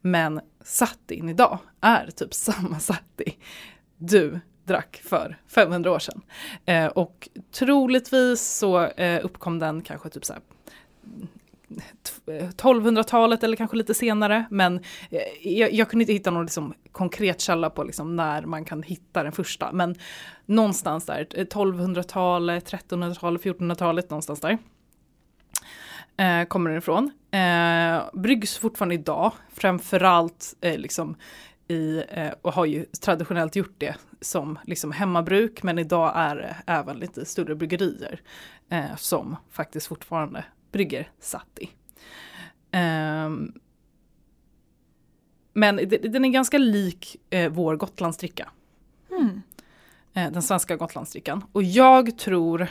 S1: Men sattin idag är typ samma satti du drack för 500 år sedan. Eh, och troligtvis så eh, uppkom den kanske typ så här 1200-talet eller kanske lite senare. Men eh, jag, jag kunde inte hitta någon liksom konkret källa på liksom när man kan hitta den första. Men någonstans där, 1200-talet, 1300-talet, 1400-talet, någonstans där. Eh, kommer den ifrån. Eh, bryggs fortfarande idag, framförallt eh, liksom i, eh, och har ju traditionellt gjort det som liksom hemmabruk, men idag är det även lite större bryggerier eh, som faktiskt fortfarande brygger satti. Ehm, men den är ganska lik eh, vår Gotlandsdricka,
S2: Mm.
S1: eh, den svenska Gotlandsdrickan. Och jag tror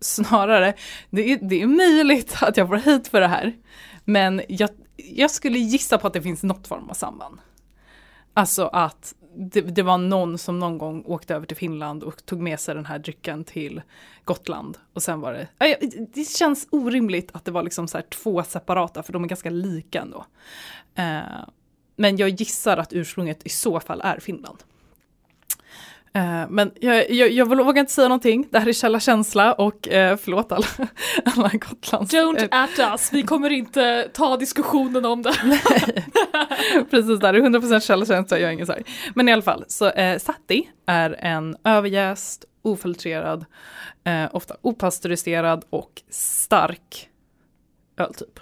S1: snarare, det är, det är möjligt att jag får hit för det här, men jag, jag skulle gissa på att det finns något form av samband. Alltså att det, det var någon som någon gång åkte över till Finland och tog med sig den här drycken till Gotland. Och sen var det, det känns orimligt att det var liksom så här två separata, för de är ganska lika ändå. Eh, men jag gissar att ursprunget i så fall är Finland. Eh, men jag, jag, jag vågar inte säga någonting, det här är källa känsla och eh, förlåt alla, alla Gotlands...
S3: Don't
S1: eh,
S3: at us, vi kommer inte ta diskussionen om det.
S1: Precis där, det är 100% källa känsla, jag är ingen här. Men i alla fall, så eh, satti är en överjäst, ofiltrerad, eh, ofta opastöriserad och stark öltyp.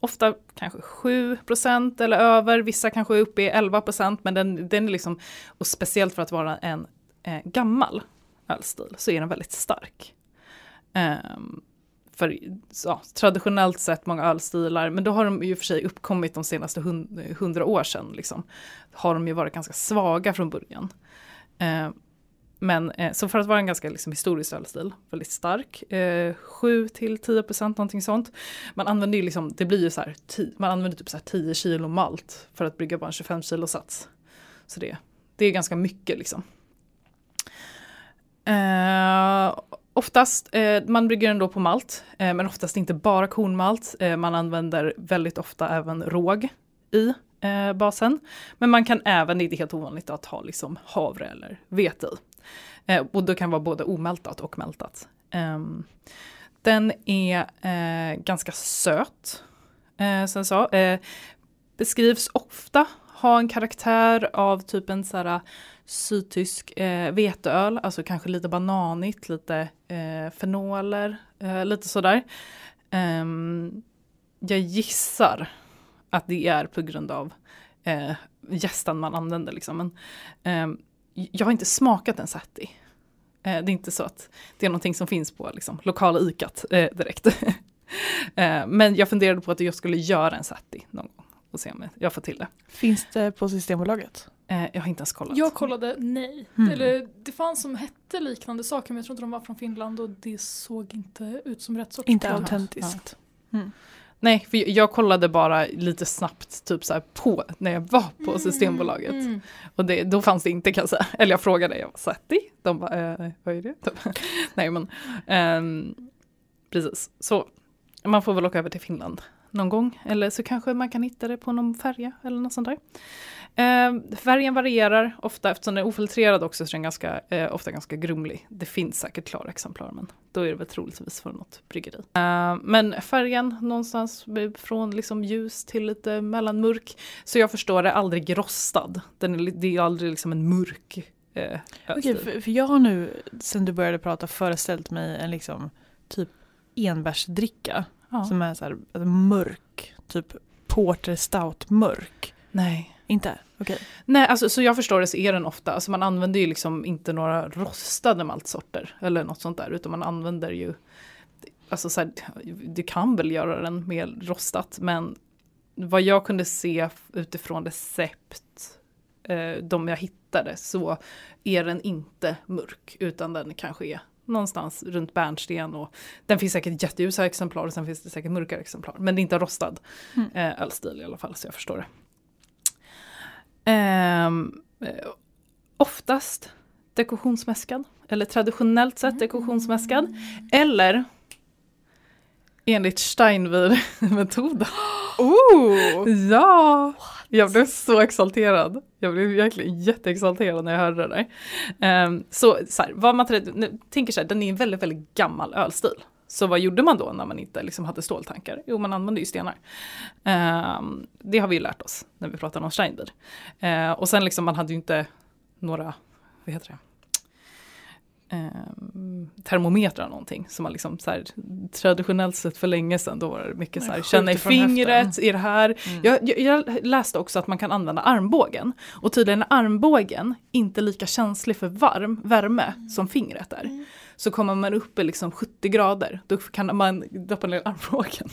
S1: Ofta kanske 7% eller över, vissa kanske är uppe i 11% men den, den är liksom, och speciellt för att vara en eh, gammal ölstil så är den väldigt stark. Ehm, för ja, traditionellt sett många ölstilar, men då har de ju för sig uppkommit de senaste hund- hundra år sedan, liksom, har de ju varit ganska svaga från början. Eh, men eh, så för att vara en ganska liksom, historisk ölstil, väldigt stark, eh, 7 till 10 procent någonting sånt. Man använder ju liksom, det blir ju så här, ti- man använder typ så här 10 kilo malt för att brygga bara en 25 kilo sats. Så det, det är ganska mycket liksom. Eh, oftast, eh, man brygger den då på malt, eh, men oftast inte bara kornmalt. Eh, man använder väldigt ofta även råg i eh, basen. Men man kan även, det är inte helt ovanligt, att ha liksom havre eller vete i. Eh, och det kan vara både omältat och mältat. Ehm, den är eh, ganska söt, eh, som jag sa. Eh, beskrivs ofta ha en karaktär av typ en så här sydtysk eh, veteöl, alltså kanske lite bananigt, lite eh, fenoler, eh, lite sådär. Um, jag gissar att det är på grund av eh, gästen man använder. Liksom. Men, um, jag har inte smakat en satti. Eh, det är inte så att det är någonting som finns på liksom, lokala ikat eh, direkt. eh, men jag funderade på att jag skulle göra en satti någon gång och se om jag får till det.
S2: Finns det på Systembolaget?
S1: Jag har inte ens kollat.
S3: Jag kollade nej.
S2: Mm.
S3: Eller det fanns som hette liknande saker men jag tror inte de var från Finland och det såg inte ut som rätt sorts
S2: Inte autentiskt.
S1: Nej, för jag kollade bara lite snabbt typ så här på när jag var på
S3: Mm,
S1: Systembolaget.
S3: mm.
S1: Och det, då fanns det inte kan jag säga. Eller jag frågade, jag var Sati? De bara, eh, vad är det? Nej men, ehm, precis. Så man får väl åka över till Finland någon gång. Eller så kanske man kan hitta det på någon färja eller något sånt där. Ehm, färgen varierar ofta eftersom den är ofiltrerad också så är den ganska, eh, ofta ganska grumlig. Det finns säkert klara exemplar men då är det väl troligtvis från något bryggeri. Ehm, men färgen någonstans från liksom ljus till lite mellanmörk. Så jag förstår det, aldrig rostad. Den är, det är aldrig liksom en mörk eh,
S2: Okej,
S1: ölstil.
S2: för, för jag har nu sen du började prata föreställt mig en liksom typ enbärsdricka
S1: ja.
S2: som är så här alltså, mörk, typ porter stout mörk.
S1: Nej.
S2: Inte? Okej.
S1: Nej, alltså så jag förstår det så är den ofta, alltså man använder ju liksom inte några rostade maltsorter eller något sånt där, utan man använder ju, alltså så här, du kan väl göra den mer rostat, men vad jag kunde se utifrån recept, eh, de jag hittade, så är den inte mörk, utan den kanske är någonstans runt bärnsten och den finns säkert jätteljusa exemplar och sen finns det säkert mörkare exemplar, men det är inte rostad
S2: Mm.
S1: eh, ölstil i alla fall, så jag förstår det. Ehm, eh, oftast dekorationsmäskad, eller traditionellt sett dekorationsmäskad, eller enligt Steinwir-metoden.
S2: Oh!
S1: Ja! Jag blev så exalterad. Jag blev verkligen jätteexalterad när jag hörde det där. Ehm, så, så här, vad man tänker så här, den är en väldigt, väldigt gammal ölstil. Så vad gjorde man då när man inte liksom hade ståltankar? Jo, man använde ju stenar. Ehm, det har vi ju lärt oss när vi pratar om Steinbier. Ehm, och sen liksom, man hade ju inte några, vad heter det? Ehm, termometrar någonting. Som man liksom så här, traditionellt sett för länge sedan, då var det mycket så här, känna i fingret,
S2: höften.
S1: är det här?
S2: Mm.
S1: Jag, jag, läste också att man kan använda armbågen. Och tydligen är armbågen inte lika känslig för varm, värme som fingret är. Så kommer man upp i liksom 70 grader, då kan man doppa ner armbågen.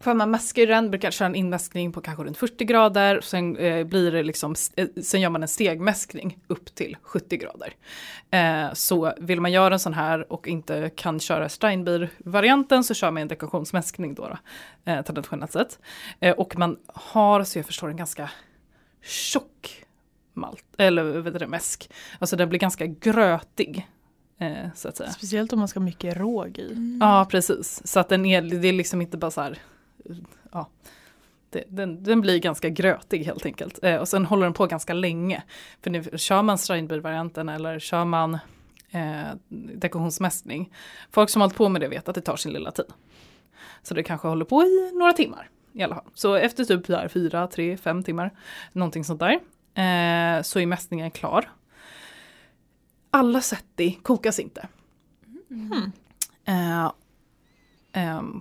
S1: För man maskar ju den, brukar köra en inmaskning på kanske runt 40 grader. Sen, eh, blir det liksom, eh, sen gör man en stegmäskning upp till 70 grader. Eh, så vill man göra en sån här och inte kan köra Steinbier-varianten så kör man en dekorationsmäskning då, då eh, traditionellt sett. Eh, och man har, så jag förstår, en ganska tjock malt, eller vad heter det, mäsk. Alltså den blir ganska grötig. Eh, så att säga.
S2: Speciellt om man ska ha mycket råg i.
S1: Ja, precis. Så att den är, det är liksom inte bara så här, ja. Det, den, den blir ganska grötig helt enkelt. Eh, och sen håller den på ganska länge. För nu, kör man Steinbier-varianten eller kör man eh, dekorationsmästning. Folk som har hållit på med det vet att det tar sin lilla tid. Så det kanske håller på i några timmar i alla fall. Så efter typ där, fyra, tre, fem timmar, någonting sånt där, eh, så är mästningen klar. Alla setti kokas inte.
S2: Hmm.
S1: Eh, ehm,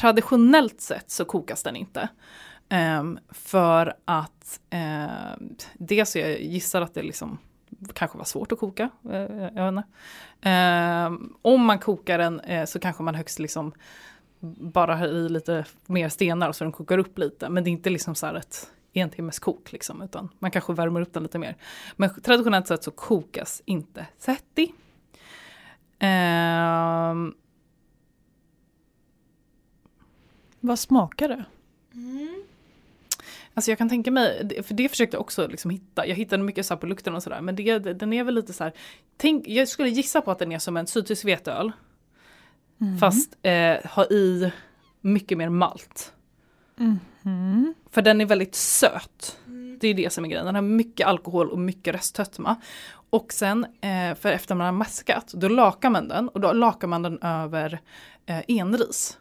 S1: traditionellt sett så kokas den inte. Ehm, för att eh, dels så jag gissar att det liksom kanske var svårt att koka. Eh, jag vet. Ehm, om man kokar den eh, så kanske man högst liksom bara har i lite mer stenar så den kokar upp lite. Men det är inte liksom så här ett en timmes kok liksom, utan man kanske värmer upp den lite mer. Men traditionellt sett så kokas inte setti. Ehm,
S2: Vad smakar det?
S1: Alltså jag kan tänka mig, för det försökte jag också liksom hitta. Jag hittade mycket så här på lukten och sådär. Men det, den är väl lite så här. Tänk, jag skulle gissa på att den är som en sydtysk veteöl.
S2: Mm.
S1: Fast eh, har i mycket mer malt.
S2: Mhm.
S1: För den är väldigt söt. Det är det som är grejen. Den har mycket alkohol och mycket restsötma. Och sen, eh, för efter man har maskat, då lakar man den. Och då lakar man den över eh, enris.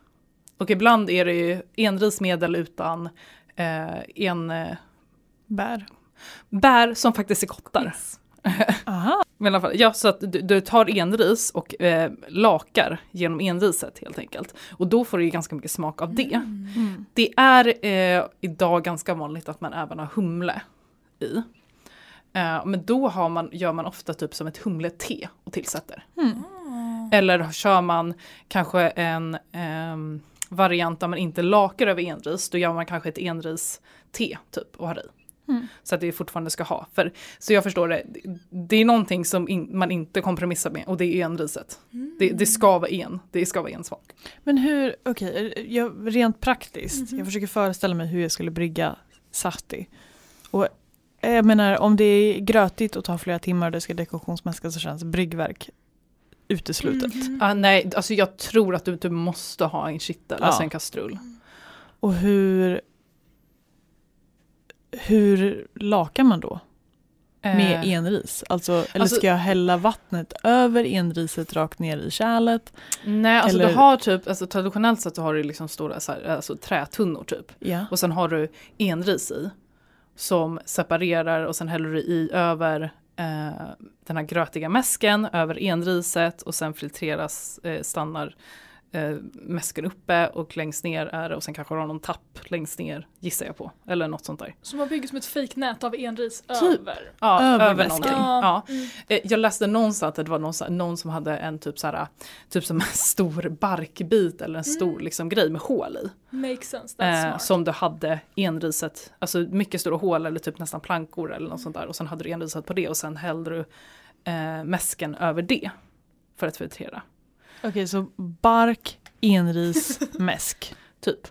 S1: Och ibland är det ju enrismedel utan eh, en... Eh,
S2: Bär.
S1: bär som faktiskt är kottar.
S2: Aha.
S1: Men i alla fall, ja, så att du, du tar enris och eh, lakar genom enriset helt enkelt. Och då får du ju ganska mycket smak av det.
S2: Mm.
S1: Det är eh, idag ganska vanligt att man även har humle i. Eh, men då har man, gör man ofta typ som ett humlete och tillsätter.
S2: Mm.
S1: Eller kör man kanske en ehm, variant där man inte lakar över enris, då gör man kanske ett enris-te typ och har i.
S2: Mm.
S1: Så att det fortfarande ska ha. För, så jag förstår det, det är någonting som in, man inte kompromissar med och det är enriset. Det, det ska vara en, det ska vara en smak.
S2: Men hur, okej, jag- rent praktiskt,
S3: Mhm.
S2: jag försöker föreställa mig hur jag skulle brygga sahti. Och eh, jag menar om det är grötigt och tar flera timmar och det ska dekoktionsmäskas så känns bryggverk uteslutet.
S3: Mhm.
S1: Ah, nej, alltså jag tror att du, du måste ha en kittel,
S2: Ja.
S1: alltså en kastrull.
S2: Och hur, hur lakar man då? Med
S1: Eh,
S2: enris? Alltså, eller
S1: alltså-
S2: ska jag hälla vattnet över enriset rakt ner i kärlet?
S1: Nej, alltså
S2: Eller-
S1: du har typ, alltså traditionellt sett så har du liksom stora så här, alltså, trätunnor typ.
S2: Ja.
S1: Och sen har du enris i. Som separerar och sen häller du i över eh, den här grötiga mäsken, över enriset och sen filtreras, eh, stannar eh, mäsken uppe och längst ner är det och sen kanske du har någon tapp längst ner gissar jag på. Eller något sånt där.
S3: Så man bygger som ett fejknät av enris
S2: Typ.
S3: över.
S1: Ja,
S2: Över
S1: över,
S2: mäsken.
S1: någonting. Ja.
S3: Mm.
S1: Eh, Jag läste någonstans att det var någon, någon som hade en typ så här, typ som en stor barkbit eller en stor
S3: Mm.
S1: liksom, grej med hål i.
S3: Makes sense, that's
S1: Eh,
S3: smart.
S1: som du hade enriset, alltså mycket stora hål eller typ nästan plankor eller något sånt där. Och sen hade du enriset på det och sen hällde du eh, mäsken över det. För att filtrera,
S2: Okej, så bark, enris, mäsk.
S1: typ.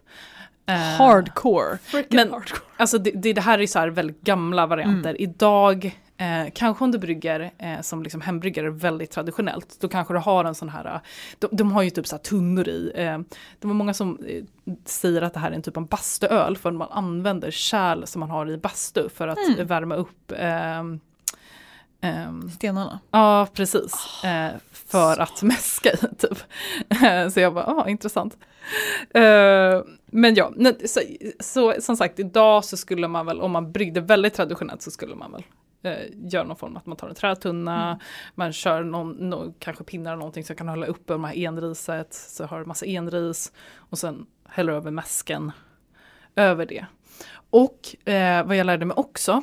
S1: Eh,
S2: Hardcore.
S3: Freaking
S1: men-
S3: hardcore.
S1: Alltså det, det, det här är så här väldigt gamla varianter. Idag, eh, kanske om du brygger eh, som liksom hembryggare väldigt traditionellt, då kanske du har en sån här, eh, de, de har ju typ så här tunnor i. Eh, det var många som eh, säger att det här är en typ av bastuöl för man använder kärl som man har i bastu för att
S2: Mm.
S1: värma upp ehm,
S2: Stenarna.
S1: Ja, precis. Eh, för att mäska i, typ. Eh, så jag bara, ah, intressant. Eh, men ja, så, så som sagt, idag så skulle man väl, om man bryggde väldigt traditionellt så skulle man väl göra någon form att man tar en trätunna,
S2: Mm.
S1: man kör någon, nå- kanske pinnar eller någonting som kan hålla uppe de här enriset, så har du massa enris och sen häller över mäsken över det. Och eh, vad jag lärde mig också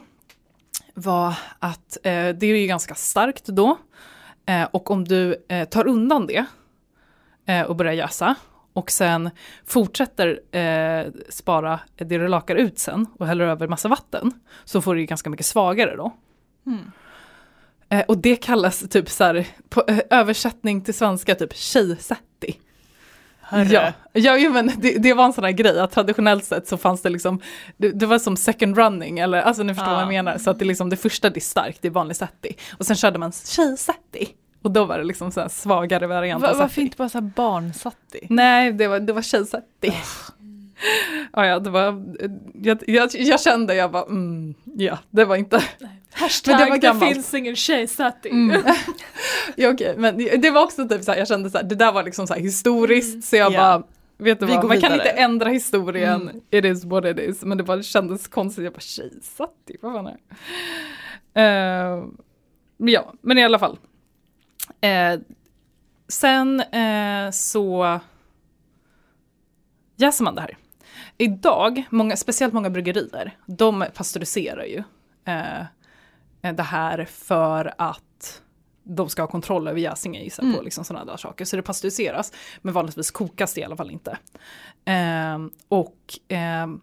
S1: var att eh, det är ju ganska starkt då. Eh, och om du eh, tar undan det eh, och börjar jäsa och sen fortsätter eh, spara det du lakar ut sen och häller över massa vatten så får du ju ganska mycket svagare då.
S2: Mm.
S1: Eh, och det kallas typ så här, på översättning till svenska typ tjejsätti.
S2: Hörru.
S1: Ja, ja jo, men det, det var en sån här grej att traditionellt sett så fanns det liksom, det, det var som second running, eller alltså ni förstår vad jag
S2: Ah.
S1: menar. Så att det, liksom, det första det är starkt, det är vanlig setti. Och sen körde man tjejsetti. Och då var det liksom så svagare variant
S2: Va, varför inte bara så här barnsatti?
S1: Nej, det var, det var tjejsetti. Ja, ja, det var, jag, jag, jag kände, jag bara, mm, ja, det var inte,
S3: Hashtag
S1: Men det var
S3: det, finns ingen tjejsättning.
S1: Mm. ja, okej, men det var också typ så här, jag kände så här, det där var liksom så här historiskt,
S3: Mm.
S1: så jag
S2: Ja.
S1: bara, vet du
S2: Vi
S1: vad, man kan inte ändra historien,
S2: Mm.
S1: it is what it is, men det bara kändes konstigt, jag bara tjejsatti, vad fan är det? Uh, ja, men i alla fall. Eh, sen eh, så jäser man det här. Idag, många, speciellt många bryggerier, de pasteuriserar ju eh, det här för att de ska ha kontroll över jäsningen gissar jag på,
S2: Mm.
S1: liksom sådana där saker. Så det pasteuriseras, men vanligtvis kokas det i alla fall inte. Ehm, och ehm,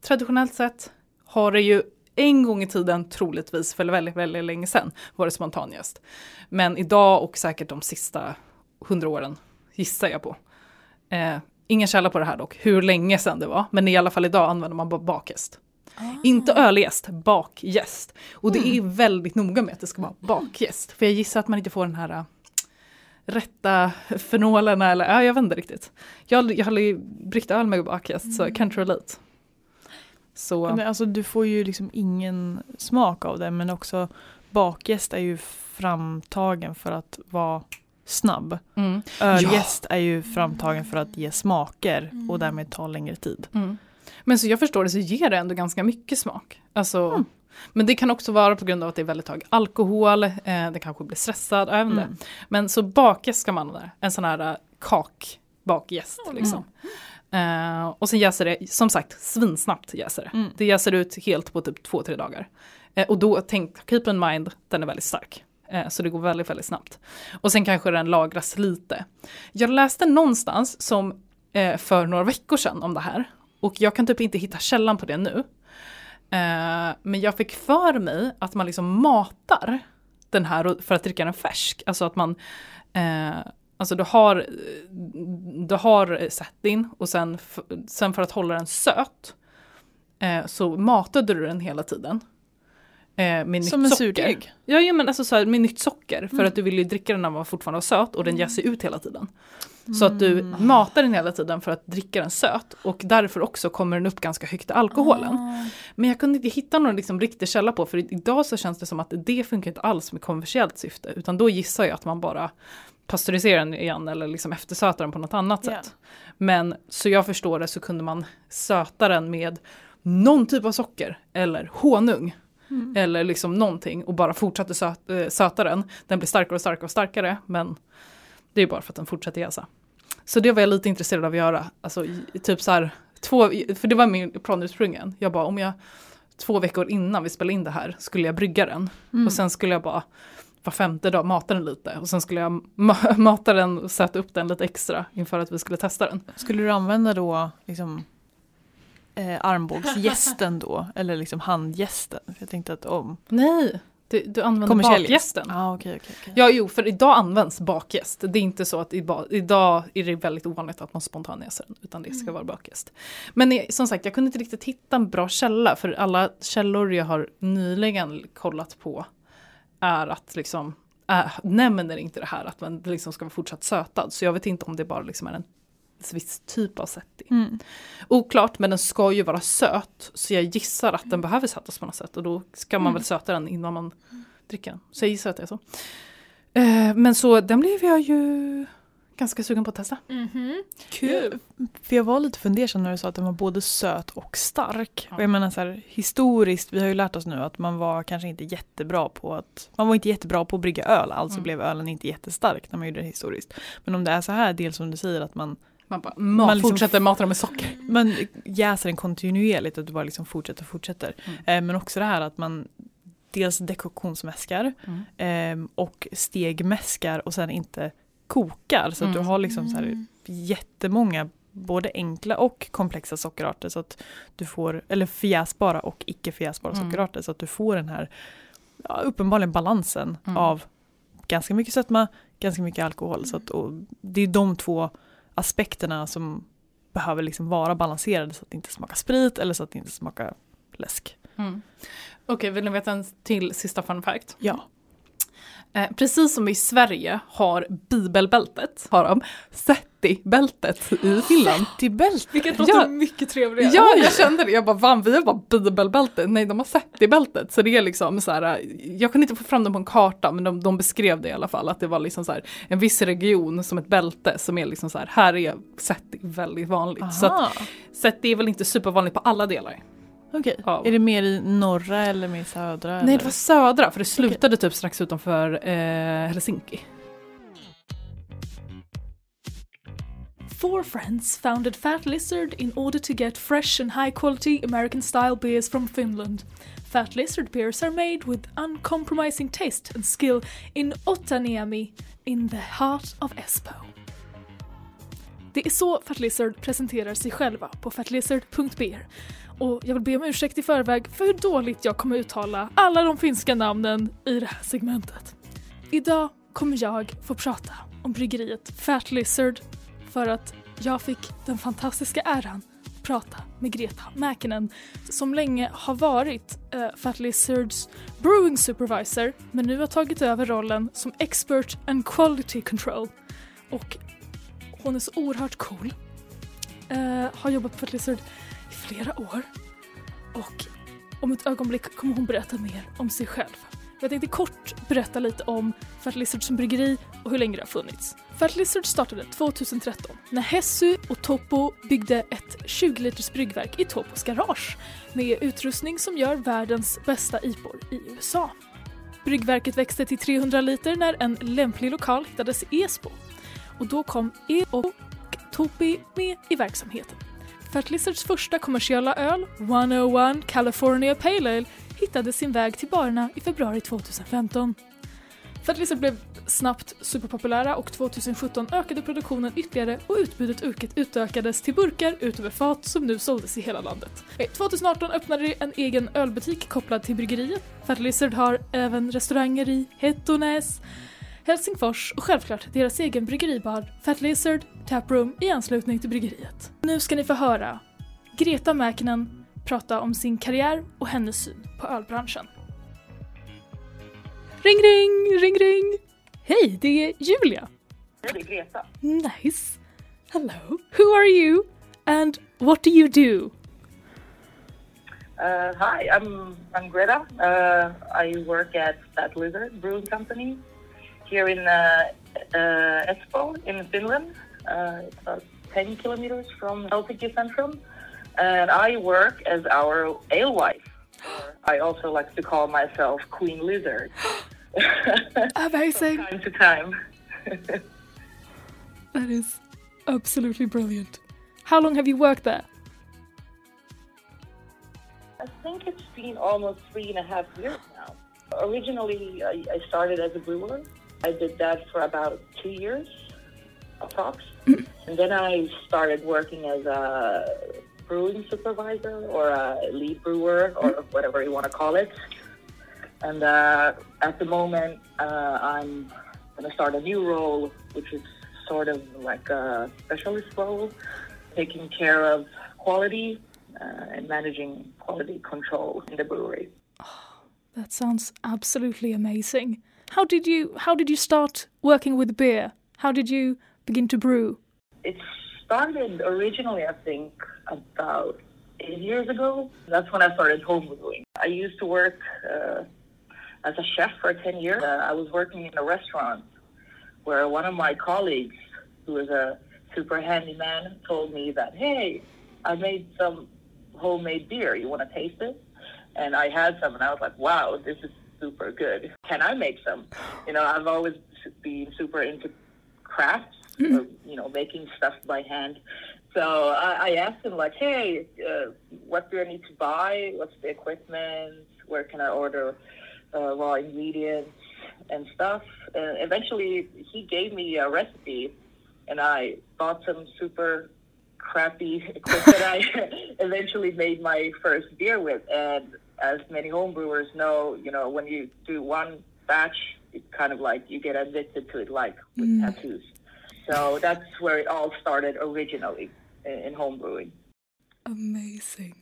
S1: traditionellt sett har det ju en gång i tiden, troligtvis för väldigt, väldigt länge sedan, varit spontanjäst. Men idag och säkert de sista hundra åren, gissar jag på. Eh, ingen källa på det här dock, hur länge sedan det var, men i alla fall idag använder man bara bakjäst. Inte ölgäst, bakjäst. Och det är väldigt noga med att det ska vara bakjäst. För jag gissar att man inte får den här äh, rätta fenolerna eller, ja jag vet inte riktigt. Jag, jag har aldrig bryggt öl med bakjäst så I can't relate. Så,
S2: Men alltså, du får ju liksom ingen smak av det men också bakjäst är ju framtagen för att vara snabb.
S1: mm,
S2: Ölgäst är ju framtagen för att ge smaker
S3: Mm.
S2: och därmed ta längre tid.
S1: mm. Men så jag förstår det så ger det ändå ganska mycket smak. Alltså,
S2: Mm.
S1: Men det kan också vara på grund av att det är väldigt hög alkohol, eh, det kanske blir stressad, vet inte.
S2: Mm.
S1: Men så bakjäst ska man där, en sån här äh, kak bakjäst liksom. Eh, och sen jäser det, som sagt, svinsnabbt jäser det.
S2: Mm.
S1: Det jäser ut helt på typ två, tre dagar. Eh, och då tänk, keep in mind, den är väldigt stark. Eh, så det går väldigt, väldigt snabbt. Och sen kanske den lagras lite. Jag läste någonstans som eh, för några veckor sedan om det här. Och jag kan typ inte hitta källan på det nu. Eh, men jag fick för mig att man liksom matar den här för att dricka den färsk. Alltså att man, alltså du har, du har settin och sen, sen för att hålla den söt eh, så matade du den hela tiden. Eh, med
S2: Som
S1: nytt
S2: en
S1: socker.
S2: surdeg.
S1: Ja, ja men alltså så här, med nytt socker för
S2: Mm.
S1: att du vill ju dricka den när var fortfarande var söt och den jäser ut hela tiden. Så att du matar den hela tiden för att dricka den söt och därför också kommer den upp ganska högt i alkoholen.
S3: Ah.
S1: Men jag kunde inte hitta någon liksom riktig källa på för idag så känns det som att det funkar inte alls med kommersiellt syfte utan då gissar jag att man bara pasteuriserar den igen eller liksom eftersötar den på något annat
S2: Ja.
S1: sätt. Men så jag förstår det så kunde man söta den med någon typ av socker eller honung
S2: Mm.
S1: eller liksom någonting och bara fortsatte söt, äh, söta den. Den blir starkare och starkare och starkare men det är bara för att den fortsätter jäsa. Så det var jag lite intresserad av att göra. Alltså typ så här, två, för det var min plan ursprungligen. Jag bara om jag två veckor innan vi spelade in det här skulle jag brygga den.
S2: Mm.
S1: Och sen skulle jag bara var femte dag mata den lite. Och sen skulle jag ma- mata den och sätta upp den lite extra inför att vi skulle testa den.
S2: Skulle du använda då liksom eh, armbågsgästen då? Eller liksom handgästen? Jag tänkte att om...
S1: Nej, du, du använder bakgästen.
S2: Ah, okej, okej, okej.
S1: Ja, jo, för idag används bakgäst. Det är inte så att idag, idag är det väldigt ovanligt att man spontanjäser den, utan det ska vara bakgäst. Men eh, som sagt, jag kunde inte riktigt hitta en bra källa, för alla källor jag har nyligen kollat på är att liksom, äh, nämner inte det här att man liksom ska vara fortsatt sötad. Så jag vet inte om det bara liksom är en viss typ av setting.
S2: Mm.
S1: Oklart, men den ska ju vara söt. Så jag gissar att den behöver sötas på något sätt. Och då ska man
S2: Mm.
S1: väl söta den innan man dricker den. Så jag gissar att det är så. Eh, men så den blev jag ju ganska sugen på att testa.
S3: Mhm.
S2: Kul! För jag var lite fundersam när du sa att den var både söt och stark.
S1: Ja.
S2: Och jag menar så här, historiskt, vi har ju lärt oss nu att man var kanske inte jättebra på att man var inte jättebra på att brygga öl, alltså
S1: Mm.
S2: blev ölen inte jättestark när man gjorde det historiskt. Men om det är så här, dels som du säger att man,
S1: Man bara, ma-
S2: Man liksom-
S1: fortsätter mata den med socker.
S2: man jäser den kontinuerligt, att du bara liksom fortsätter och fortsätter.
S1: Mm.
S2: Eh, men också det här att man dels dekoktionsmäskar
S1: Mm.
S2: eh, och stegmäskar och sen inte kokar. Så att du
S1: Mm.
S2: har liksom så här jättemånga både enkla och komplexa sockerarter så att du får, eller förjäsbara och icke förjäsbara
S1: Mm.
S2: sockerarter så att du får den här ja, uppenbarligen balansen
S1: Mm.
S2: av ganska mycket sötma, ganska mycket alkohol. Så att, och det är de två aspekterna som behöver liksom vara balanserade så att det inte smakar sprit eller så att det inte smakar läsk.
S1: Mm. Okej, vill ni veta en till sista fun fact?
S2: Ja.
S1: Eh, precis som i Sverige har bibelbältet, har de Setti-bältet i Finland.
S2: Till bält.
S3: Vilket
S1: Ja.
S3: låter mycket trevligare.
S1: Ja, jag kände det. Jag bara, van, vi har bara bibelbältet. Nej, de har Setti-bältet. Så det är liksom så här, jag kunde inte få fram det på en karta, men de, de beskrev det i alla fall. Att det var liksom så här, en viss region som ett bälte som är liksom så här, här är Setti väldigt vanligt. Så att
S2: Aha.
S1: Setti är väl inte supervanligt på alla delar.
S2: Okej,
S1: Ja.
S2: är det mer i norra eller mer i södra?
S1: Nej,
S2: eller?
S1: det var södra, för det slutade typ strax utanför eh, Helsinki.
S3: Four friends founded Fat Lizard in order to get fresh and high quality American style beers from Finland. Fat Lizard beers are made with uncompromising taste and skill in Otaniemi in the heart of Espoo. Det är så Fat Lizard presenterar sig själva på fatlizard.beer. Och jag vill be om ursäkt i förväg för hur dåligt jag kommer uttala alla de finska namnen i det här segmentet. Idag kommer jag få prata om bryggeriet Fat Lizard för att jag fick den fantastiska äran att prata med Greta Mäkinen som länge har varit eh, Fat Lizards brewing supervisor men nu har tagit över rollen som expert and quality control. Och hon är så oerhört cool. Eh, har jobbat på Fat Lizard i flera år och om ett ögonblick kommer hon berätta mer om sig själv. Jag tänkte kort berätta lite om Fat Lizard som bryggeri och hur länge det har funnits. Fat Lizard startade 2013 när Hessu och Topo byggde ett 20 liters bryggverk i Topos garage med utrustning som gör världens bästa IPor i USA. Bryggverket växte till 300 liter när en lämplig lokal hittades i Esbo och då kom E och Topi med i verksamheten. Fat Lizards första kommersiella öl, 101 California Pale Ale, hittade sin väg till barerna i februari 2015. Fat Lizard blev snabbt superpopulära och 2017 ökade produktionen ytterligare och utbudet utökades till burkar utöver fat som nu såldes i hela landet. Eh, 2018 öppnade de en egen ölbutik kopplad till bryggeriet. Fat Lizard har även restauranger i Hettonäs, Helsingfors och självklart deras egen bryggeribar Fat Lizard Taproom i anslutning till bryggeriet. Nu ska ni få höra Greta Mäkinen prata om sin karriär och hennes syn på ölbranschen. Ring ring, ring ring! Hej, det är Julia!
S4: Det är Greta.
S3: Nice! Hello, who are you and what do you do?
S4: Uh, hi, I'm I'm Greta. Uh, I work at Fat Lizard Brewing Company here in uh, uh, Espoo in Finland. Uh, it's about 10 kilometers from Helsinki Centrum. And I work as our alewife. I also like to call myself Queen Lizard.
S3: Amazing.
S4: From time to time.
S3: that is absolutely brilliant. How long have you worked there?
S4: I think it's been almost three and a half years now. Originally, I, I started as a brewer. I did that for about two years, approx. and then I started working as a brewing supervisor or a lead brewer or mm-hmm. whatever you want to call it. And uh, at the moment, uh, I'm going to start a new role, which is sort of like a specialist role, taking care of quality uh, and managing quality control in the brewery.
S3: Oh, that sounds absolutely amazing. How did you How did you start working with beer? How did you begin to brew?
S4: It started originally, I think, about eight years ago. That's when I started home brewing. I used to work uh, as a chef for 10 years. Uh, I was working in a restaurant where one of my colleagues, who is a super handyman, told me that, hey, I made some homemade beer. You want to taste it? And I had some, and I was like, wow, this is super good. Can I make some? You know, I've always been super into crafts, mm-hmm. or, you know, making stuff by hand. So I, I asked him, like, hey, uh, what do I need to buy? What's the equipment? Where can I order uh, raw ingredients and stuff. And eventually, he gave me a recipe, and I bought some super crappy equipment. I eventually made my first beer with. And as many homebrewers know, you know, when you do one batch, it's kind of like you get addicted to it, like with mm. tattoos. So that's where it all started originally in, in homebrewing.
S3: Amazing.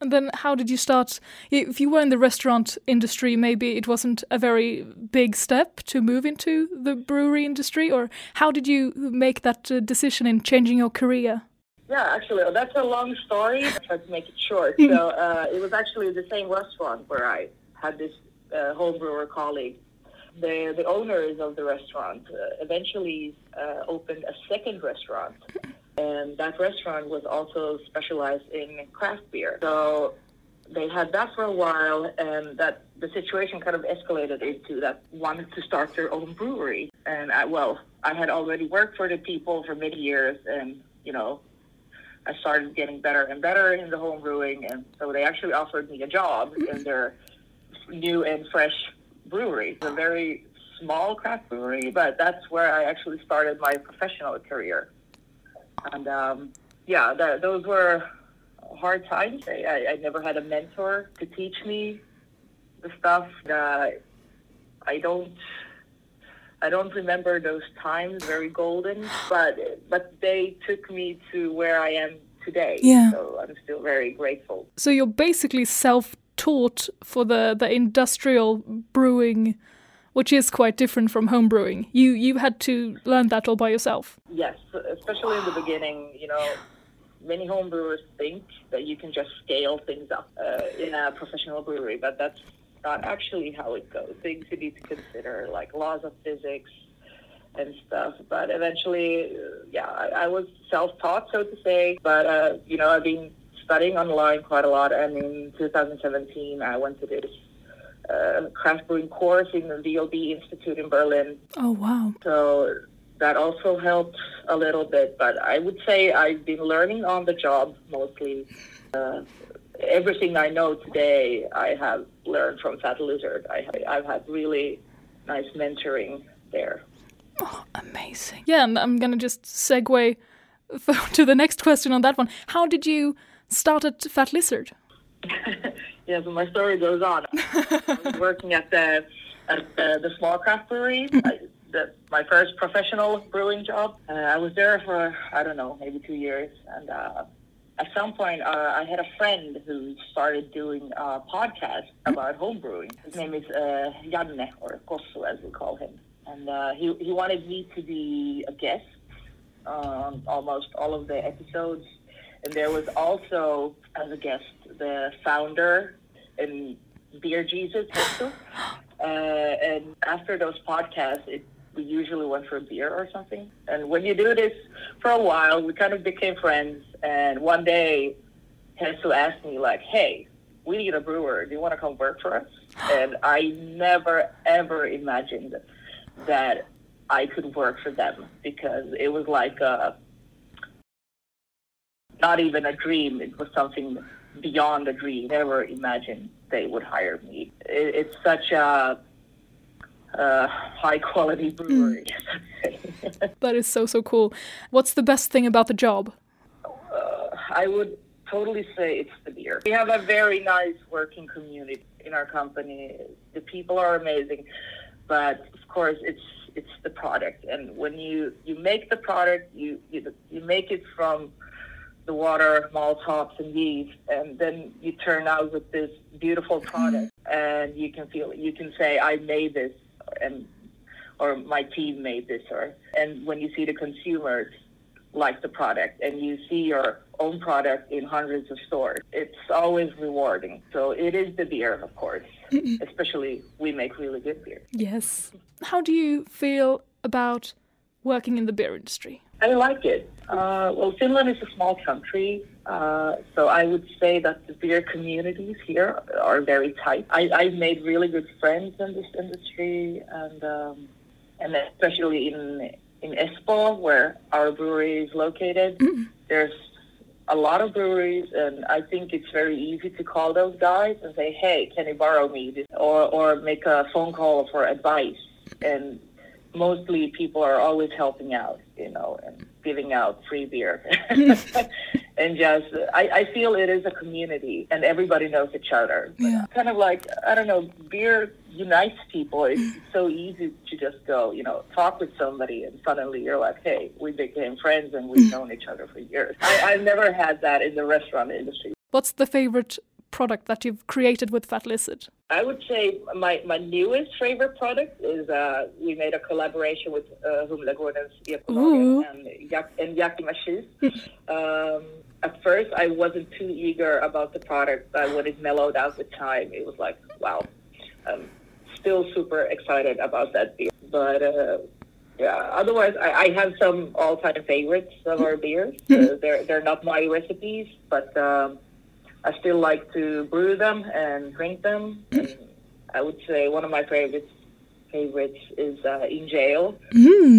S3: And then how did you start? If you were in the restaurant industry, maybe it wasn't a very big step to move into the brewery industry, or how did you make that uh, decision in changing your career?
S4: Yeah, actually, that's a long story. I tried to make it short. so uh, it was actually the same restaurant where I had this uh, home brewer colleague. The, the owners of the restaurant uh, eventually uh, opened a second restaurant and that restaurant was also specialized in craft beer. So they had that for a while, and that the situation kind of escalated into that wanted to start their own brewery. And I, well, I had already worked for the people for many years, and you know, I started getting better and better in the home brewing, and so they actually offered me a job in mm-hmm. their new and fresh brewery. It's a very small craft brewery, but that's where I actually started my professional career and um, yeah, the, those were hard times. I, I, never had a mentor to teach me the stuff. Uh, I don't. I don't remember those times very golden, but but they took me to where I am today.
S3: Yeah.
S4: So I'm still very grateful.
S3: So you're basically self-taught for the the industrial brewing which is quite different from home brewing. You you had to learn that all by yourself.
S4: Yes, especially in the beginning. You know, many home brewers think that you can just scale things up uh, in a professional brewery, but that's not actually how it goes. Things you need to consider, like laws of physics and stuff. But eventually, uh, yeah, I, I was self-taught, so to say. But uh, you know, I've been studying online quite a lot, and in 2017, I went to this uh, craft brewing course in the VLB Institute in Berlin.
S3: Oh, wow.
S4: So that also helped a little bit, but I would say I've been learning on the job mostly. Uh, everything I know today, I have learned from Fat Lizard. I, I've had really nice mentoring there.
S2: Oh, Amazing.
S3: Yeah, and I'm gonna just segue to the next question on that one. How did you start at Fat Lizard?
S4: Yeah, so my story goes on. I was working at the at the, the small craft brewery. I, the, my first professional brewing job. Uh, I was there for I don't know, maybe two years, and uh, at some point uh, I had a friend who started doing a podcast about home brewing. His name is uh, Janne or Kosso as we call him, and uh, he he wanted me to be a guest on almost all of the episodes. And there was also as a guest the founder and Beer Jesus Hessel. Uh, and after those podcasts, it, we usually went for a beer or something. And when you do this for a while, we kind of became friends. And one day, Hessel asked me, like, hey, we need a brewer. Do you want to come work for us? And I never, ever imagined that I could work for them because it was like a, not even a dream. It was something beyond a dream. Never imagined they would hire me. It, it's such a, a high quality brewery.
S3: That is so so cool. What's the best thing about the job?
S4: uh, I would totally say it's the beer. We have a very nice working community in our company. The people are amazing, but of course it's it's the product. And when you you make the product, you you, you make it from the water, malt, hops, and yeast, and then you turn out with this beautiful mm-hmm. product, and you can feel you can say I made this, and or my team made this, or and when you see the consumers like the product and you see your own product in hundreds of stores, it's always rewarding. So it is the beer, of course. Mm-hmm. Especially we make really good beer.
S3: Yes. How do you feel about working in the beer industry?
S4: I like it. Uh, well, Finland is a small country, uh, so I would say that the beer communities here are very tight. I, I've made really good friends in this industry, and um, and especially in in Espoo, where our brewery is located. There's a lot of breweries, and I think it's very easy to call those guys and say, "Hey, can you borrow me?" This? Or or make a phone call for advice. And mostly people are always helping out, you know, and giving out free beer. and just, I, I feel it is a community and everybody knows each other.
S2: Yeah.
S4: Kind of like, I don't know, beer unites people. It's mm. so easy to just go, you know, talk with somebody and suddenly you're like, hey, we became friends and we've mm. known each other for years. I, I've never had that in the restaurant industry.
S3: What's the favorite product that you've created with Fat Lizard?
S4: I would say my, my newest favorite product is uh, we made a collaboration with uh, Humlegårdens. And, Jak- and Yakima Cheese. um, at first, I wasn't too eager about the product, but when it mellowed out with time, it was like, wow. I'm still super excited about that beer. But uh, yeah, otherwise, I, I have some all-time favorites of our beers. Uh, they're, they're not my recipes, but... Um, I still like to brew them and drink them. And I would say one of my favorites favorites is uh, In Jail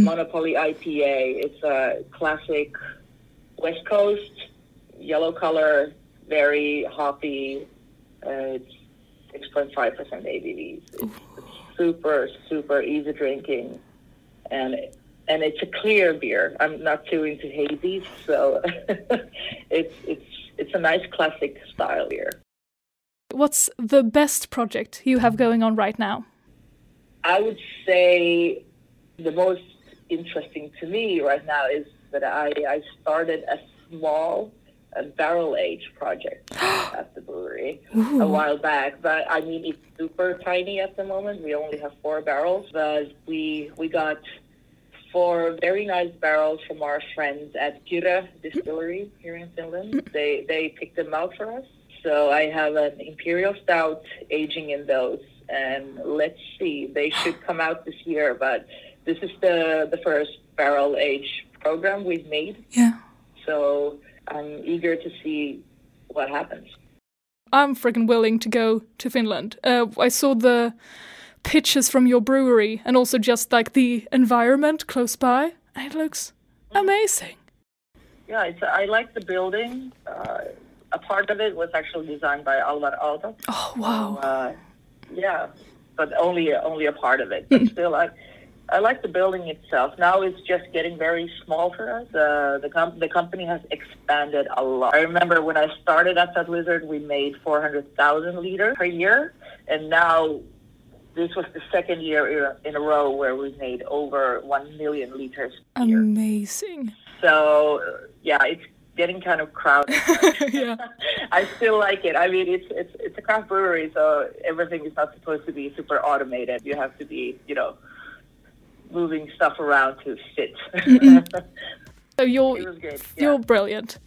S4: Monopoly IPA. It's a classic West Coast yellow color, very hoppy. Uh, it's six point five percent ABV. It's, it's super super easy drinking, and and it's a clear beer. I'm not too into hazies, so it's it's it's a nice classic style here.
S3: What's the best project you have going on right now?
S4: I would say the most interesting to me right now is that I, I started a small a barrel age project at the brewery a while back. But I mean, it's super tiny at the moment. We only have four barrels, but we we got four very nice barrels from our friends at Kyrö Distillery here in Finland. They they picked them out for us. So I have an imperial stout aging in those, and let's see, they should come out this year. But this is the the first barrel age program we've made,
S2: Yeah.
S4: so I'm eager to see what happens.
S3: I'm freaking willing to go to Finland. Uh, I saw the pictures from your brewery and also just like the environment close by. And it looks amazing.
S4: Yeah, it's, I like the building. Uh, a part of it was actually designed by Alvar Aalto.
S3: Oh wow.
S4: Uh, yeah, but only only a part of it. But still, I I like the building itself. Now it's just getting very small for us. Uh, the com- the company has expanded a lot. I remember when I started at that Lizard, we made 400,000 liters per year, and now this was the second year in a row where we made over 1 million liters year.
S3: Amazing.
S4: So uh, yeah, it's getting kind of crowded.
S3: yeah.
S4: I still like it. I mean, it's it's it's a craft brewery, so everything is not supposed to be super automated. You have to be, you know, moving stuff around to fit.
S3: So you're
S4: was
S3: you're brilliant.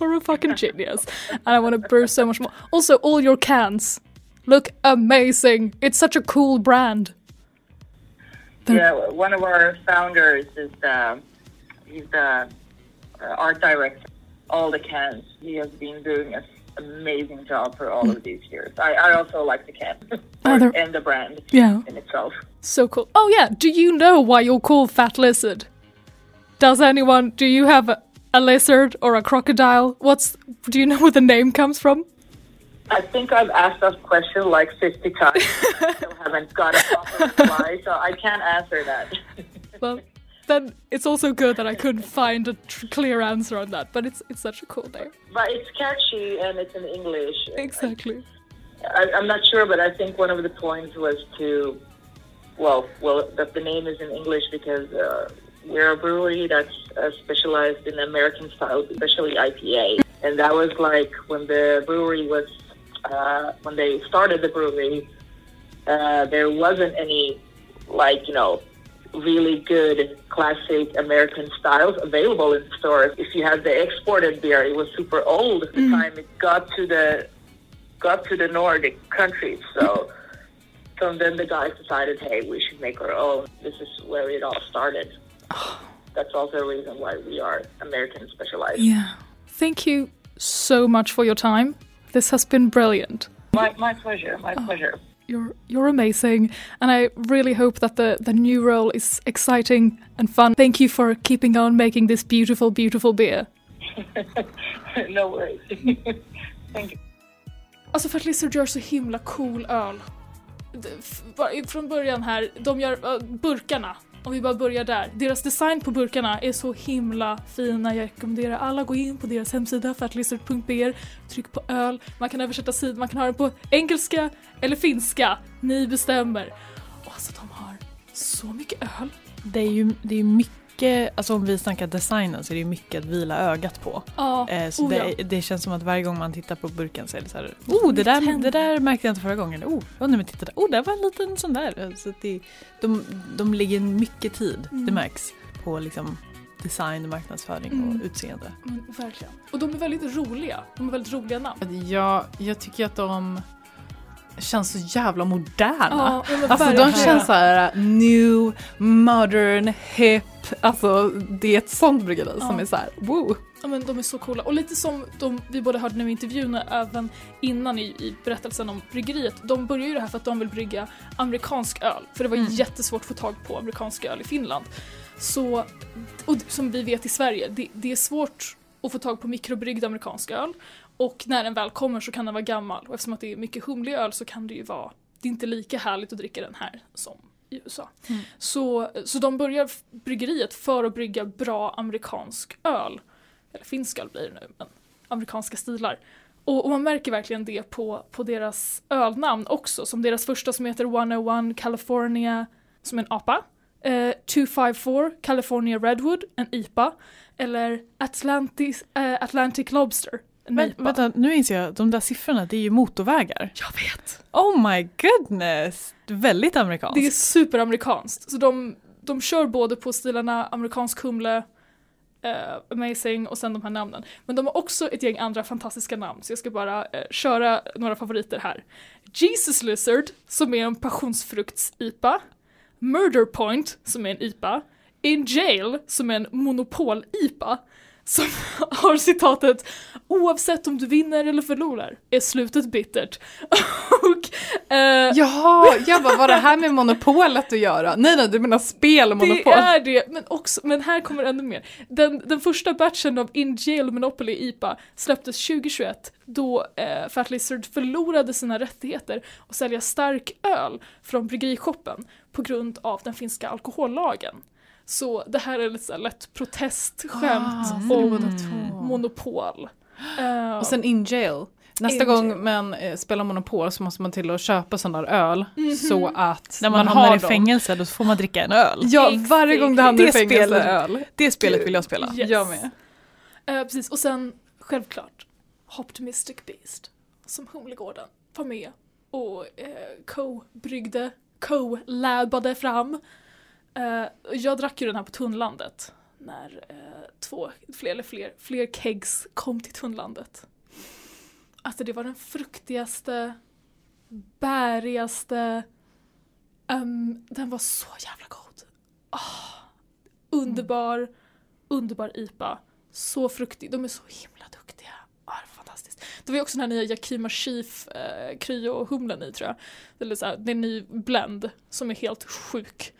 S3: you're a fucking genius. And I want to brew so much more. Also, all your cans look amazing. It's such a cool brand.
S4: yeah, one of our founders is the he's the uh, art director. All the cans. He has been doing an amazing job for all of these years. I, I also like the can
S3: Oh,
S4: and the brand
S3: Yeah.
S4: in itself.
S3: So cool. Oh yeah, do you know why you're called Fat Lizard? Does anyone do you have a, a lizard or a crocodile? What's do you know where the name comes from?
S4: I think I've asked that question like 50 times. I still haven't got a proper reply, so I can't answer that.
S3: Well, then it's also good that I couldn't find a tr- clear answer on that, but it's it's such a cool name.
S4: But it's catchy and it's in English.
S3: Exactly.
S4: I, I'm not sure, but I think one of the points was to, well, well, that the name is in English because uh, we're a brewery that's uh, specialized in American style, especially IPA. And that was like when the brewery was, uh, when they started the brewery, uh, there wasn't any, like, you know, really good classic American styles available in stores. If you had the exported beer, it was super old at the time it got to the got to the Nordic countries. So, so then the guys decided, hey, we should make our own. This is where it all started. That's also a reason why we are American specialized.
S3: Yeah. Thank you so much for your time. This has been brilliant.
S4: My, my pleasure. My oh, pleasure.
S3: You're you're amazing, and I really hope that the the new role is exciting and fun. Thank you for keeping on making this beautiful, beautiful beer.
S4: no worries. Thank you.
S3: Alltså för att Lizard gör så himla cool öl. Det- f- bara Från början här, de gör äh, burkarna. Om vi bara börjar där. Deras design på burkarna är så himla fina. Jag rekommenderar alla att gå in på deras hemsida fatlizard.br, tryck på öl. Man kan översätta sidan, man kan ha den på engelska eller finska. Ni bestämmer. Och alltså de har så mycket öl.
S2: Det är ju det är mycket, alltså om vi snackar designen så är det mycket att vila ögat på.
S3: Ja,
S2: Eh, så
S3: oh ja.
S2: det, det känns som att varje gång man tittar på burken så är det så här, oh det där, det där märkte jag inte förra gången. Oh, oh nej men titta där, oh där var en liten sån där. Så det, de, de lägger mycket tid,
S3: Mm.
S2: det märks, på liksom design, marknadsföring
S3: Mm.
S2: och utseende.
S3: Men verkligen. Och de är väldigt roliga. De har väldigt roliga namn.
S1: Jag, jag tycker att de känns så jävla moderna.
S3: Ja,
S1: Alltså de känns så här new, modern, hip. Alltså det är ett sånt bryggeri som
S3: Ja.
S1: är så här, woo.
S3: Ja men de är så coola. Och lite som de, vi båda hörde nu i intervjun även innan i, i berättelsen om bryggeriet. De börjar ju det här för att de vill brygga amerikansk öl. För det var
S2: Mm.
S3: jättesvårt att få tag på amerikansk öl i Finland. Så, och som vi vet i Sverige, det, det är svårt att få tag på mikrobryggd amerikansk öl. Och när den väl kommer så kan den vara gammal. Och eftersom att det är mycket humlig öl så kan det ju vara, det är inte lika härligt att dricka den här som i USA.
S2: Mm.
S3: Så, så de börjar bryggeriet för att brygga bra amerikansk öl eller finsk öl blir det nu, men amerikanska stilar. Och, och man märker verkligen det på, på deras ölnamn också, som deras första som heter 101 California, som en apa. Eh, 254 California Redwood, en IPA. Eller Atlantis, eh, Atlantic Lobster,
S2: Men vänta, nu inser jag de där siffrorna det är ju motorvägar.
S3: Jag vet!
S2: Oh my goodness! Väldigt amerikanskt.
S3: Det är superamerikanskt. Så de, de kör både på stilarna amerikansk humle, eh, amazing och sen de här namnen. Men de har också ett gäng andra fantastiska namn så jag ska bara eh, köra några favoriter här. Jesus Lizard som är en passionsfrukts-IPA. Murder Point som är en IPA. In Jail som är en monopol-IPA. Som har citatet Oavsett om du vinner eller förlorar är slutet bittert. och eh,
S1: Jaha, jag bara, vad det här med monopolet att göra? Nej nej, du menar spel och monopol.
S3: Det är det, men, också, men här kommer ännu mer. Den, den första batchen av In Jail Monopoly IPA släpptes 2021 då eh, Fat Lizard förlorade sina rättigheter att sälja stark öl från bryggerishoppen på grund av den finska alkohollagen. Så det här är lite så här lätt protestskämt
S1: Ah,
S2: Mm.
S3: om monopol. Eh,
S1: Och sen in jail. Nästa
S3: In
S1: gång
S3: jail.
S1: man eh, spelar Monopol så måste man till att köpa sån där öl
S3: Mhm.
S1: så att
S2: När man,
S1: har
S2: hamnar i
S1: dem.
S2: fängelse då får man dricka en öl.
S1: Ja, varje gång det hamnar i
S2: Det
S1: fängelse
S2: spelet.
S1: öl.
S2: Det spelet vill jag spela.
S3: Yes.
S1: Jag med.
S3: Eh, precis, och sen självklart Optimistic Beast som Humlegården var med och eh, co-bryggde, co-labbade fram. Eh, jag drack ju den här på Tunnlandet när eh, två, fler eller fler, fler kegs kom till Tunnlandet. Alltså det var den fruktigaste, bärigaste, um, den var så jävla god. Oh, underbar, underbar IPA. Så fruktig, de är så himla duktiga. Oh, det var fantastiskt. Det var ju också den här nya Yakima Chief eh, kryo-humlen i tror jag. Eller så här, det är en ny blend som är helt sjuk.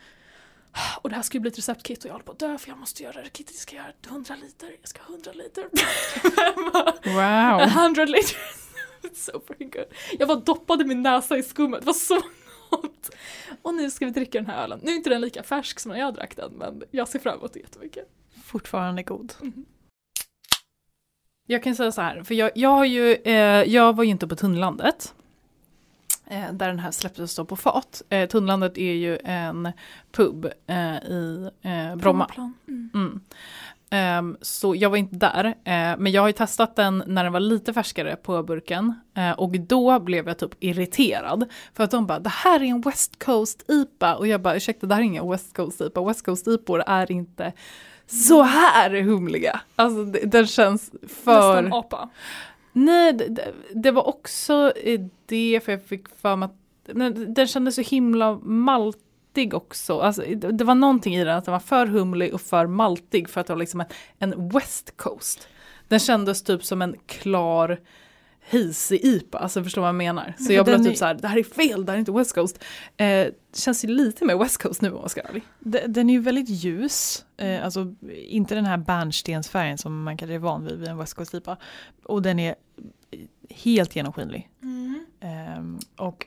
S3: Och det här ska ju bli ett receptkit och jag håller på att dö för jag måste göra det. Jag ska göra 100 liter, jag ska ha 100 liter.
S1: Wow.
S3: 100 liter. It's so freaking good. Jag bara doppade min näsa i skummet, det var så gott. Och nu ska vi dricka den här ölen. Nu är inte den lika färsk som när jag drack den men jag ser fram emot det jättemycket.
S2: Fortfarande god.
S1: Jag kan säga så här, för jag, jag har ju, eh, jag var ju inte på Tunnlandet. Eh, där den här släpptes då på fat. Eh, Tunnlandet är ju en pub eh, i eh, Bromma.
S3: Mm.
S1: Mm. Ehm, så jag var inte där, eh, men jag har ju testat den när den var lite färskare på burken. Eh, och då blev jag typ irriterad. För att de bara, det här är en West Coast IPA. Och jag bara, ursäkta det här är ingen West Coast IPA. West Coast IPA är inte så här humliga. Alltså det, den känns för...
S3: Nästan apa.
S1: Nej, det- det, var också det, för jag fick för mig att den kändes så himla maltig också. Alltså, det, det var någonting i den, att den var för humlig och för maltig för att det var liksom en, en West Coast. Den kändes typ som en klar hisig IPA, alltså förstår vad jag menar. Så jag blev typ
S2: är-
S1: så här, det här är fel, det här är inte West Coast. Eh, känns ju lite mer West Coast nu om jag ska vara ärlig.
S2: De- Den är ju väldigt ljus, eh, alltså inte den här bärnstensfärgen som man kanske är van vid vid en West Coast IPA. Och den är helt genomskinlig.
S3: Mm.
S2: Ehm, och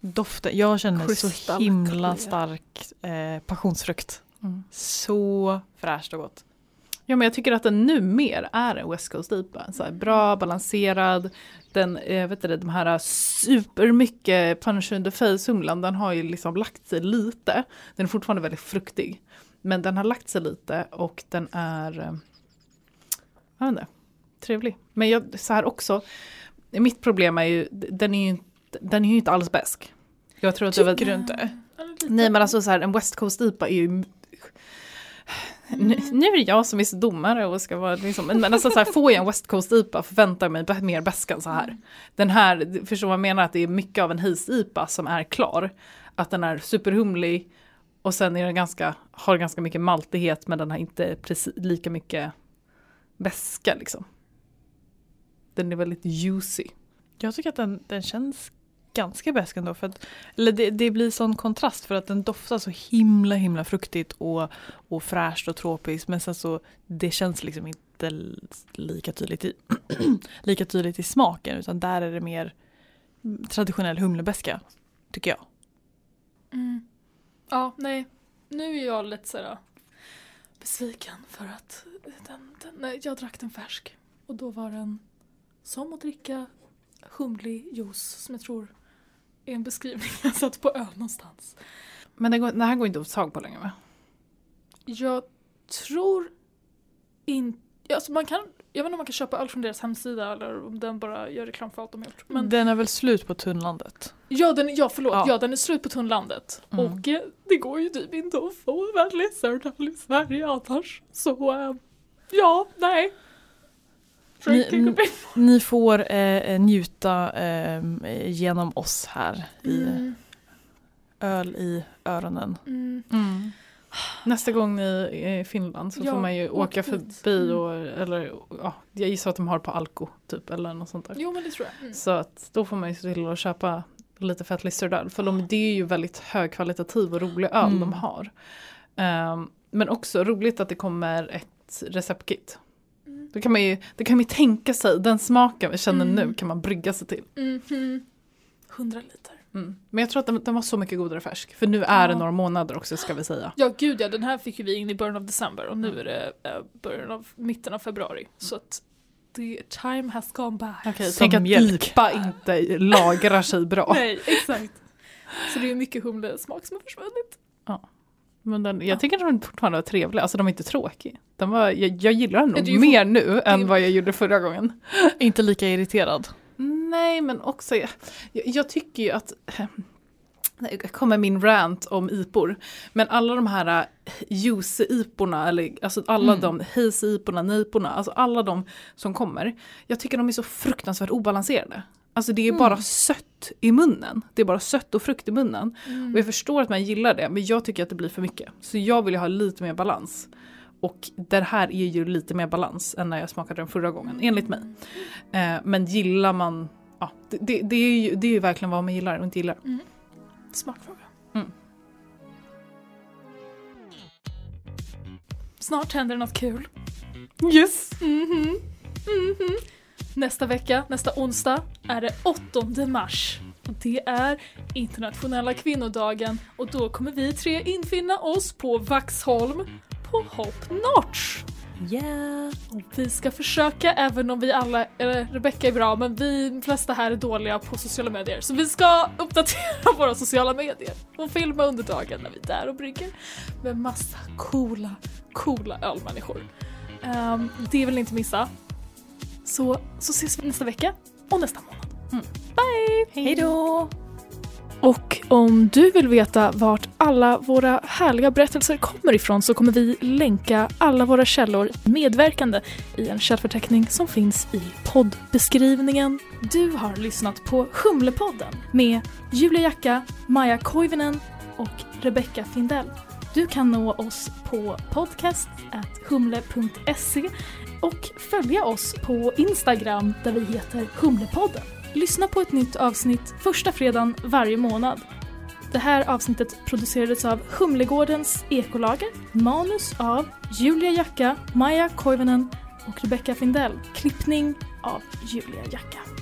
S2: doften, jag känner så himla stark eh, passionsfrukt.
S1: Mm.
S2: Så fräscht och gott.
S1: Ja men jag tycker att den nu mer är en West Coast IPA. Så bra, balanserad. Den, eh, vet du, de här supermycket punch in the face humlan, den har ju liksom lagt sig lite. Den är fortfarande väldigt fruktig. Men den har lagt sig lite och den är, eh, jag vet inte, trevlig. Men jag, så här också, mitt problem är ju, den är ju inte, den är ju inte alls besk. Jag tror att
S2: Tycker du inte?
S1: Nej men alltså så här, en West Coast IPA är ju nu, nu är det jag som är domare och ska vara liksom, men alltså så här, får jag en West Coast IPA förväntar jag mig mer beska än så här. Den här, förstår vad jag menar, att det är mycket av en his IPA som är klar. Att den är superhumlig och sen är den ganska, har ganska mycket maltighet men den har inte precis lika mycket beska liksom. Den är väldigt juicy.
S2: Jag tycker att den, den känns ganska besk ändå. För att, eller det, det blir sån kontrast för att den doftar så himla himla fruktigt och, och fräscht och tropiskt. Men sen så det känns liksom inte lika tydligt i, lika tydligt i smaken. Utan där är det mer traditionell humlebeska. Tycker jag.
S3: Mm. Ja, nej. Nu är jag lite sådär besviken för att den, den, nej, jag drack den färsk. Och då var den som att dricka humlig juice som jag tror är en beskrivning jag satt på öl någonstans.
S1: Men den, går, den här går inte att få tag på längre va?
S3: Jag tror inte, alltså man kan, jag vet inte om man kan köpa öl från deras hemsida eller om den bara gör reklam för allt de har gjort. Men
S2: Den är väl slut på Tunnlandet.
S3: Ja, den, ja förlåt,
S2: Ja.
S3: ja. den är slut på Tunnlandet.
S2: Mm.
S3: Och eh, det går ju typ inte att få Bad Lizard i Sverige annars. Så eh, ja, nej.
S2: Ni- Ni får eh, njuta eh, genom oss här i
S3: Mm,
S2: öl i öronen.
S3: mm.
S1: Mm. Nästa gång ni är i Finland så
S3: Ja,
S1: får man ju
S3: åk
S1: åka förbi
S3: Mm.
S1: och, eller ja, jag gissar att de har på Alko typ eller något sånt där.
S3: Jo men det tror jag. Mm.
S1: Så att då får man ju se till att köpa lite fett öl för de, det är ju väldigt högkvalitativ och rolig öl
S2: Mm.
S1: de har. Ehm, men också roligt att det kommer ett receptkit.
S3: Mm.
S1: Då kan man ju, det kan man ju tänka sig, den smaken vi känner
S3: Mm.
S1: nu kan man brygga sig till.
S3: Mhm. 100 liter.
S1: Mm. Men jag tror att den, den var så mycket godare färsk. För nu är det
S3: Ja.
S1: några månader också ska vi säga.
S3: Ja gud ja, den här fick ju vi in i början av december och nu är det eh, början av, mitten av februari. Så att the time has gone by.
S1: Okej,
S2: Som
S1: tänk att
S2: mjölk.
S1: IPA inte lagrar sig bra.
S3: Nej, exakt. Så det är mycket humlesmak som har försvunnit.
S1: Men den, jag tycker den fortfarande var trevlig, alltså den var inte tråkig. Den var, jag, jag gillar den nog mer nu än vad jag gjorde förra gången.
S2: Inte lika irriterad.
S1: Nej, men också, jag, jag tycker ju att det kommer min rant om IPor. Men alla de här äh, juice-iporna, eller alltså alla
S2: Mm.
S1: de haze-iporna, niporna, alltså alla de som kommer. Jag tycker de är så fruktansvärt obalanserade. Alltså det är
S3: Mm.
S1: bara sött i munnen. Det är bara sött och frukt i munnen.
S3: Mm.
S1: Och jag förstår att man gillar det, men jag tycker att det blir för mycket. Så jag vill ju ha lite mer balans. Och den här är ju lite mer balans än när jag smakade den förra gången, enligt mig. Eh, men gillar man, ja, det, det, det, är ju, det är ju verkligen vad man gillar och inte gillar.
S3: Smakfråga.
S1: Mm.
S3: Snart händer det något kul.
S1: Yes!
S3: Mhm. Mhm. Nästa vecka, nästa onsdag, är det 8 mars. Och det är internationella kvinnodagen och då kommer vi tre infinna oss på Vaxholm på Hope Notch.
S2: Yeah.
S3: Och vi ska försöka, även om vi alla, eller Rebecca är bra, men vi flesta här är dåliga på sociala medier. Så vi ska uppdatera våra sociala medier och filma under dagen när vi är där och brygger med massa coola, coola ölmänniskor. Um, det vill ni inte missa. Så, så ses vi nästa vecka och nästa månad.
S1: Mm.
S3: Bye!
S2: Hej då!
S3: Och om du vill veta vart alla våra härliga berättelser kommer ifrån så kommer vi länka alla våra källor medverkande i en källförteckning som finns i poddbeskrivningen. Du har lyssnat på Humlepodden med Julia Jacka, Maja Koivinen och Rebecca Findell. Du kan nå oss på podcast.humle.se och följa oss på Instagram där vi heter Humlepodden. Lyssna på ett nytt avsnitt första fredagen varje månad. Det här avsnittet producerades av Humlegårdens ekolager, manus av Julia Jacka, Maja Koivunen och Rebecca Findell, klippning av Julia Jacka.